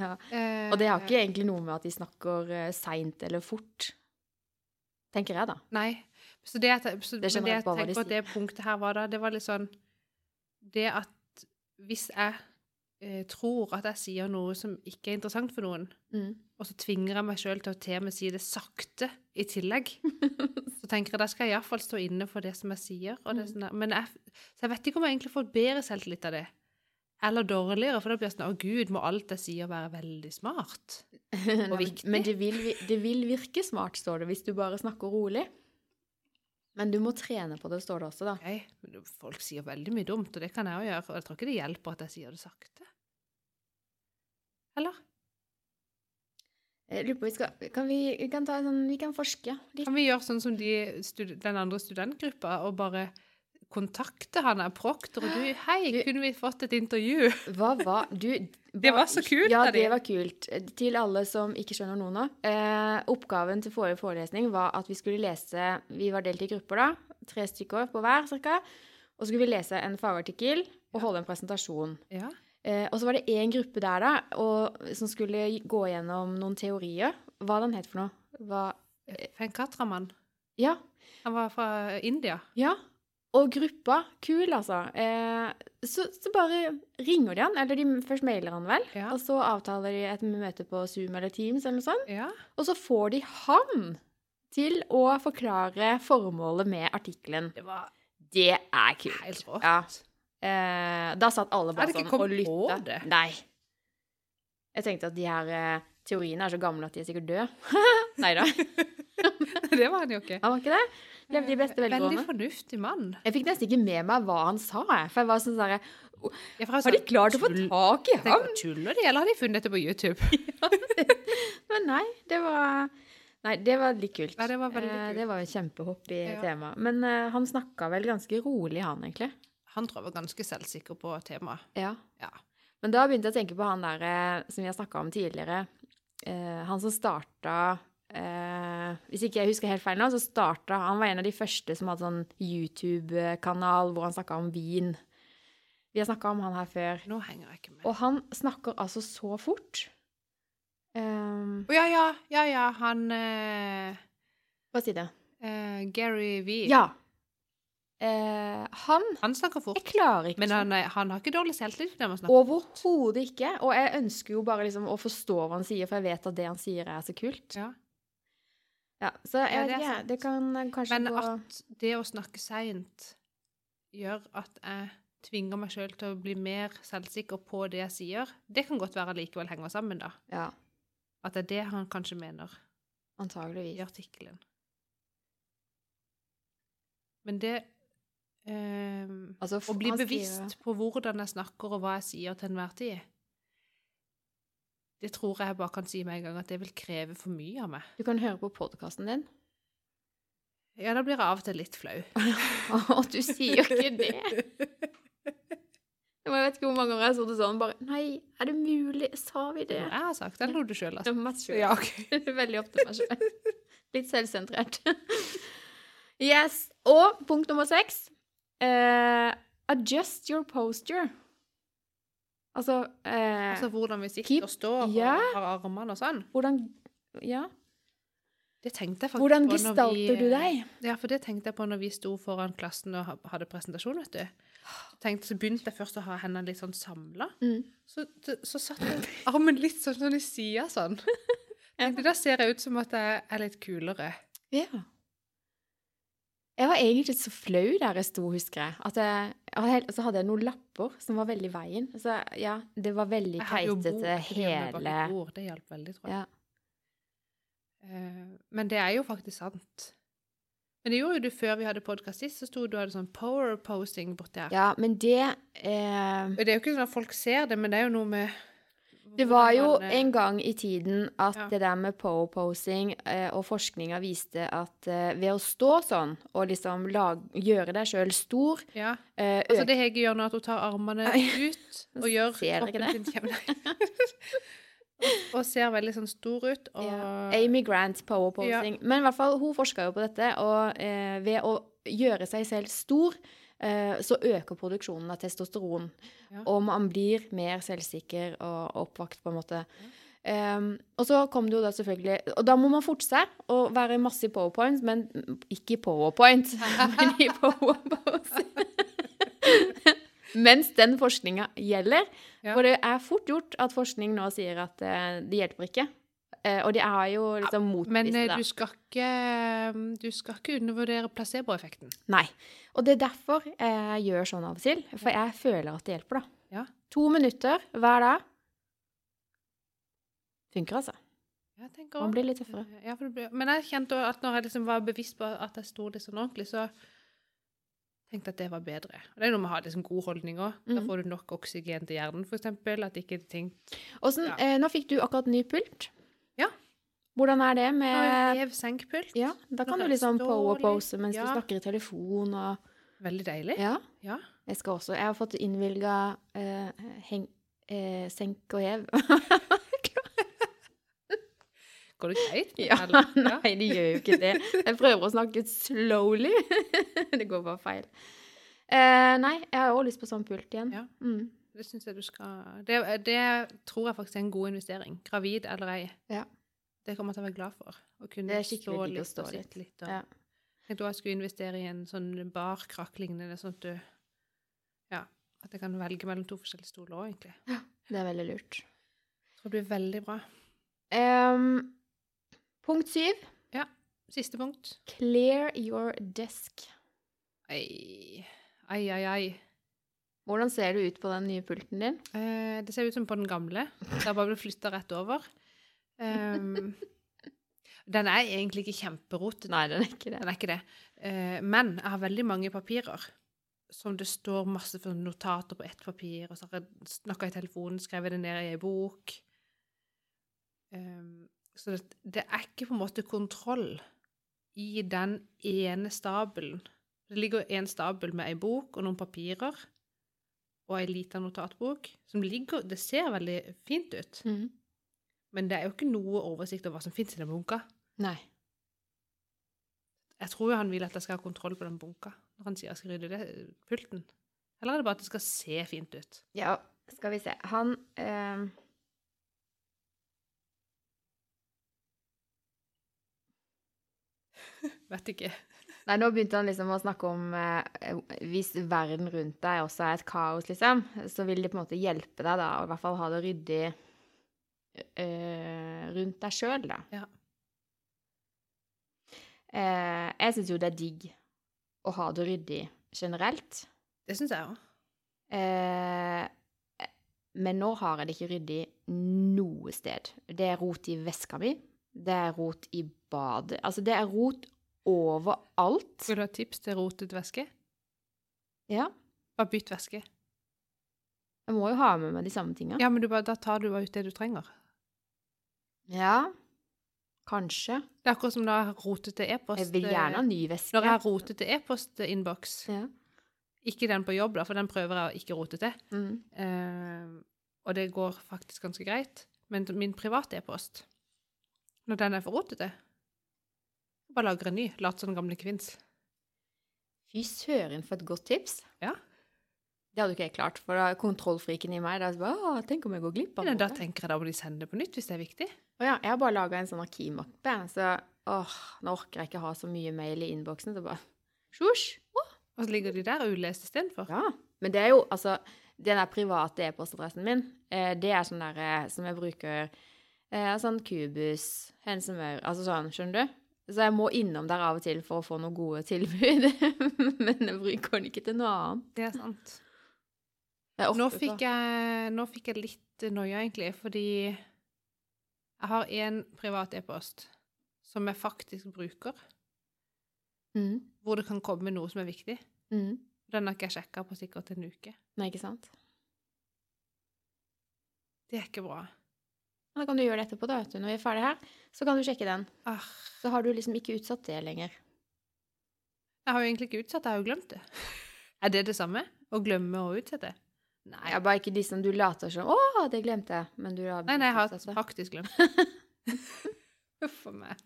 Ja. Eh, Og det har ikke egentlig noe med at de snakker uh, seint eller fort. Tenker jeg, da. Nei. Så det, så, Det det jeg tenker på på det punktet her var da, det var litt sånn Det at hvis jeg eh, tror at jeg sier noe som ikke er interessant for noen, Mm. og så tvinger jeg meg sjøl til å til med si det sakte i tillegg, så tenker jeg da skal jeg iallfall stå inne for det som jeg sier. Og det Mm. sånn, men jeg, så jeg vet ikke om jeg egentlig får bedre selvtillit av det. Eller dårligere, for da blir det sånn Å, gud, må alt jeg sier være veldig smart? og viktig. Men det vil, det vil virke smart, står det, hvis du bare snakker rolig. Men du må trene på det, står det også, da. Okay. folk sier veldig mye dumt, og det kan jeg òg gjøre. Og jeg tror ikke det hjelper at jeg sier det sakte. Eller? Jeg lurer på, vi, skal, kan vi, vi kan ta en sånn, vi kan forske litt. Kan vi gjøre sånn som de, den andre studentgruppa, og bare kontakte han der proktor, og du Hei, kunne vi fått et intervju? Hva var Du Det var så kult Ja, det var kult. Til alle som ikke skjønner noe nå. Eh, oppgaven til forrige forelesning var at vi skulle lese Vi var delt i grupper, da. Tre stykker på hver, cirka. Og så skulle vi lese en fagartikkel og holde en presentasjon. Ja. Eh, og så var det én gruppe der, da, og, som skulle gå gjennom noen teorier. Hva den het for noe? Hva Fenkatraman. Ja. Han var fra India. Ja. Og gruppa, kul altså. Eh, så, så bare ringer de han, eller de først mailer han vel. Ja. Og så avtaler de et møte på Zoom eller Teams eller noe sånt. Ja. Og så får de han til å forklare formålet med artikkelen. Det var Det er kult. helt rått. Ja. Eh, da satt alle bare sånn og kommet på lytta. det. Nei. Jeg tenkte at de her eh, teoriene er så gamle at de er sikkert døde. Nei da, det var han jo ikke. han var ikke det. Levde de beste Veldig fornuftig mann. Jeg fikk nesten ikke med meg hva han sa. For jeg var sånn sånn Ja, Har de klart å få tak i ham? Tuller de, eller har de funnet det på YouTube? Men nei, det var Nei, det var litt kult. Ja, det var veldig Eh, kult. Det var jo kjempehopp i Ja. temaet. Men uh, han snakka vel ganske rolig, han egentlig. Han tror jeg var ganske selvsikker på temaet. Ja. Ja. Men da begynte jeg å tenke på han der eh, som vi har snakka om tidligere. Uh, han som starta eh, Hvis ikke jeg husker helt feil nå, så starta Han var en av de første som hadde sånn YouTube-kanal hvor han snakka om vin. Vi har snakka om han her før. Nå henger jeg ikke med. Og han snakker altså så fort. Um, Å ja, ja, ja, ja, han uh, hva sier det? Uh, Gary V. Ja. Han Han snakker fort. Jeg klarer ikke Men sånn. han, han har ikke dårlig selvtillit man snakker. Overhodet ikke. Og jeg ønsker jo bare liksom å forstå hva han sier, for jeg vet at det han sier, er så kult. Ja. Ja, så jeg vet ikke. Det kan eh, kanskje Men gå at det å snakke seint gjør at jeg tvinger meg sjøl til å bli mer selvsikker på det jeg sier, det kan godt være likevel henger sammen, da. Ja, At det er det han kanskje mener i antageligvis. artikkelen. Men det ehm, Altså, Å bli skriver- bevisst på hvordan jeg snakker og hva jeg sier til enhver tid, det tror jeg bare kan si med en gang at det vil kreve for mye av meg. Du kan høre på podkasten din. Ja, da blir jeg av og til litt flau. Å, du sier jo ikke det! Jeg vet ikke hvor mange ganger jeg så det sånn bare Nei, er det mulig? Sa vi det? Jeg har sagt det, eller du sjøl altså. Meg selv. Ja, okay. Veldig ofte meg selv. Litt selvsentrert. Yes. Og punkt nummer seks. Uh, adjust your posture. Altså, eh, Altså hvordan vi sitter keep- og står og Ja. har armene og sånn. hvordan Ja. Det tenkte jeg faktisk Hvordan på gestalter vi, du deg? Ja, for det tenkte jeg på når vi sto foran klassen og hadde presentasjon, vet du. Tenkte, så begynte jeg først å ha hendene litt sånn samla. Mm. Så, så, så satt jeg armen litt sånn, sånn i sida sånn. Tenkte, da ser jeg ut som at jeg er litt kulere. Ja. Jeg var egentlig så flau der jeg sto, husker jeg. At jeg, helt- så hadde jeg noen lapper som var veldig i veien. Så ja, det var veldig keitete bak hele bord. Det hjalp veldig, tror jeg. ja. Eh, Men det er jo faktisk sant. Men det gjorde jo du før vi hadde podkast sist, så sto du og hadde sånn power posing borti her. ja, men det eh, Og Det er jo ikke sånn at folk ser det, men det er jo noe med Det var jo en gang i tiden at Ja. det der med po-posing eh, og forskninga viste at eh, ved å stå sånn og liksom lag, gjøre deg sjøl stor Ja. eh, Altså det Hege gjør nå, at hun tar armene ut og gjør kroppen sin kjem- Og ser veldig sånn stor ut. Og ja, Amy Grant power-posing. Men i hvert fall, hun forska jo på dette, og eh, ved å gjøre seg selv stor så øker produksjonen av testosteron. Ja. Og man blir mer selvsikker og oppvakt, på en måte. Um, og så kom det jo da selvfølgelig Og da må man forte seg og være masse i powerpoint, men ikke i powerpoint, men i powerpose. Mens den forskninga gjelder. Ja. For det er fort gjort at forskning nå sier at eh, det hjelper ikke. Eh, og de er jo liksom Men motbevist eh, du skal ikke Du skal ikke undervurdere placeboeffekten. Nei. Og det er derfor jeg gjør sånn av og til. For jeg føler at det hjelper, da. Ja. To minutter hver dag. Funker, altså. Man blir litt tøffere. Ja, det men jeg kjente også at når jeg liksom var bevisst på at jeg sto litt sånn ordentlig, så tenkte jeg at det var bedre. Og det er noe med å ha liksom god holdning òg. Da Mhm. får du nok oksygen til hjernen, eksempel. At ikke ting Ja. eh, Nå fikk du akkurat ny pult. Ja. Hvordan er det med Hev-senkpult. Ja, da kan Nå du liksom på og pose mens ja. du snakker i telefon og Veldig deilig. Ja. Ja. Jeg skal også Jeg har fått innvilga eh, heng... Eh, senk og hev. Går det greit? Ja, nei, det gjør jo ikke det. Jeg prøver å snakke slowly. det går bare feil. Eh, nei, jeg har også lyst på sånn pult igjen. Ja. Mm. Det syns jeg du skal det, det tror jeg faktisk er en god investering. Gravid eller ei. Ja. Det kommer jeg til å være glad for. Å kunne stå litt stå og litt. sitte litt. Og, Ja. Jeg tenkte også jeg skulle investere i en sånn barkrakk-lignende, sånn at du Ja. At jeg kan velge mellom to forskjellige stoler òg, egentlig. Ja, Det er veldig lurt. Jeg tror det blir veldig bra. Um, punkt syv. Ja. Siste punkt. Clear your desk. Ei, ai, ai. ai. Hvordan ser det ut på den nye pulten din? Eh, det ser ut som på den gamle. Det har bare blitt flytta rett over. Ehm, den er egentlig ikke kjemperotete. Nei, den er ikke det. Den er ikke det. Uh, men jeg har veldig mange papirer som det står masse notater på ett papir, og så har jeg snakka i telefonen, skrevet det ned i ei bok. Um, så det, det er ikke på en måte kontroll i den ene stabelen. Det ligger en stabel med ei bok og noen papirer og ei lita notatbok som ligger Det ser veldig fint ut, Mhm. Men det er jo ikke noe oversikt over hva som fins i den bunka. Nei. Jeg tror jo han vil at jeg skal ha kontroll på den bunka når han sier jeg skal rydde det, pulten. Eller er det bare at det skal se fint ut? Ja, skal vi se. Han øh... Vet ikke. Nei, nå begynte han liksom å snakke om eh, hvis verden rundt deg også er et kaos, liksom, så vil det på en måte hjelpe deg, da, og i hvert fall ha det ryddig eh, rundt deg sjøl, da. Ja. Eh, jeg syns jo det er digg å ha det ryddig generelt. Det syns jeg òg. Eh, men nå har jeg det ikke ryddig noe sted. Det er rot i veska mi. Det er rot i badet. Altså, det er rot overalt. Vil du ha tips til rotet væske? Ja. Bare bytt væske. Jeg må jo ha med meg de samme tinga. Ja, men du bare, da tar du bare ut det du trenger. Ja. Kanskje. Det er akkurat som da rotete e-post. Jeg vil gjerne ha ny veske. Når jeg har rotete e-postinnboks, Ja. ikke den på jobb, da, for den prøver jeg å ikke rote til, Mm. eh, og det går faktisk ganske greit, men min private e-post, når den er for rotete, bare lager en ny, lat som den gamle kvinns. Fy søren, for et godt tips. Ja. Det hadde ikke jeg klart, for da er kontrollfriken i meg da bare, Åh, Tenk om jeg går glipp av noe. da tenker jeg da må de sende det på nytt hvis det er viktig. Å ja, jeg har bare laga en sånn arkivmappe, så åh, nå orker jeg ikke ha så mye mail i innboksen. Så bare Sjosj! Og så ligger de der ulest istedenfor. Ja. Men det er jo altså Den der private e-postadressen min, eh, det er sånn der eh, som jeg bruker eh, Sånn Kubus, Hensemør Altså sånn, skjønner du? Så jeg må innom der av og til for å få noen gode tilbud. Men jeg bruker den ikke til noe annet. Det er sant. Nå fikk jeg, nå fikk jeg litt noia, egentlig, fordi jeg har én privat e-post som jeg faktisk bruker, Mm. hvor det kan komme noe som er viktig. Mm. Den har ikke jeg sjekka på sikkert en uke. Nei, ikke sant? Det er ikke bra. Da kan du gjøre det etterpå, da, vet du. Når vi er ferdig her, så kan du sjekke den. Arr. Så har du liksom ikke utsatt det lenger. jeg har jo egentlig ikke utsatt, jeg har jo glemt det. Er det det samme? Å glemme å utsette? Nei. Bare ikke de som du later som 'Å, det glemte jeg', men du har Nei, nei, jeg har faktisk glemt. Huff a meg.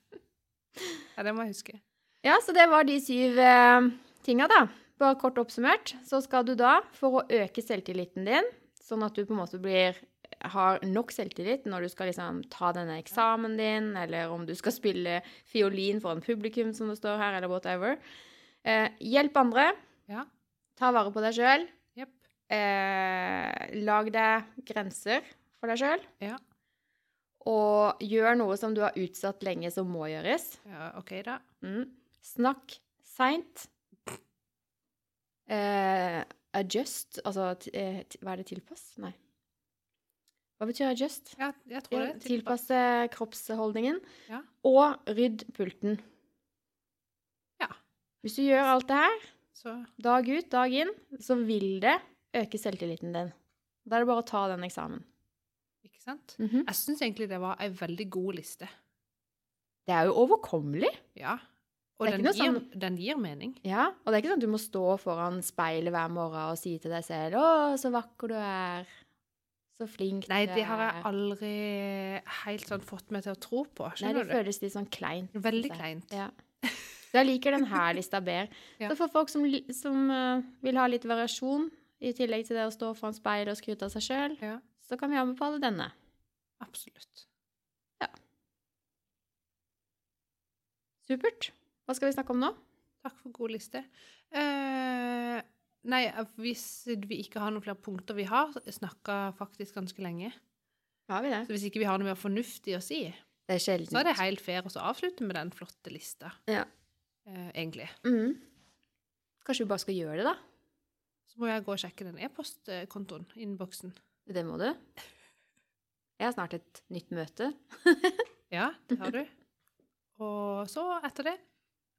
Ja, det må jeg huske. Ja, så det var de syv eh, tinga, da. Bare kort oppsummert, så skal du da, for å øke selvtilliten din, sånn at du på en måte blir har nok selvtillit når du skal liksom ta denne eksamen din, eller om du skal spille fiolin foran publikum, som det står her, eller whatever. Eh, hjelp andre. Ja. Ta vare på deg sjøl. Eh, lag deg grenser for deg sjøl. Ja. Og gjør noe som du har utsatt lenge, som må gjøres. ja. OK, da. Mm. Snakk seint. Eh, adjust Altså eh, hva er det? Tilpass? Nei. Hva betyr adjust? Ja, jeg tror det. Tilpasse kroppsholdningen. Ja. Og rydd pulten. Ja. Hvis du gjør alt det her, Så dag ut, dag inn, så vil det øke selvtilliten din. Da er det bare å ta den eksamen. Ikke sant? Mhm. Jeg syns egentlig det var ei veldig god liste. Det er jo overkommelig. Ja. Og er den gir, sånn, den gir mening. Ja, og det er ikke sånn at du må stå foran speilet hver morgen og si til deg selv 'Å, så vakker du er'. Så flink Nei, det har jeg er. aldri helt sånn fått meg til å tro på. Nei, det du? føles litt sånn kleint. Veldig kleint. Ja. Så jeg liker den her lista bedre. Ja. Så for folk som, som eh, vil ha litt variasjon, i tillegg til det å stå foran speil og skryte av seg sjøl, Ja, så kan vi anbefale denne. absolutt. Ja. Supert. Hva skal vi snakke om nå? Takk for god liste. Eh, nei, hvis vi ikke har noen flere punkter Vi har snakka faktisk ganske lenge. Har vi det? Så hvis ikke vi har noe mer fornuftig å si, Det er så er det helt fair å avslutte med den flotte lista. Ja. Eh, egentlig. Mm. Kanskje vi bare skal gjøre det, da? Så må jeg gå og sjekke den e-postkontoen, innboksen. Det må du. Jeg har snart et nytt møte. Ja, det har du. Og så, etter det,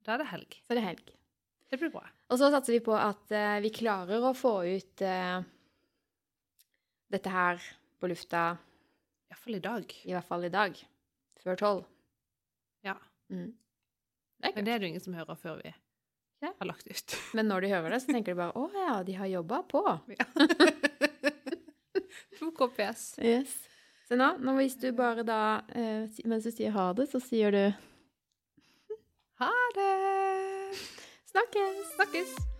da er det helg. Så er det helg. Det blir bra. Og så satser vi på at uh, vi klarer å få ut uh, dette her på lufta, I hvert fall i dag. i hvert fall i dag. Før tolv. Ja. Mm. Det Men det er det jo ingen som hører før vi ja. har lagt ut. Men når de hører det, så tenker de bare 'Å ja, de har jobba på'. Ja. to KPS. Yes. Se nå, nå, hvis du bare da eh, Mens du sier ha det, så sier du Ha det! Snakkes! Snakkes!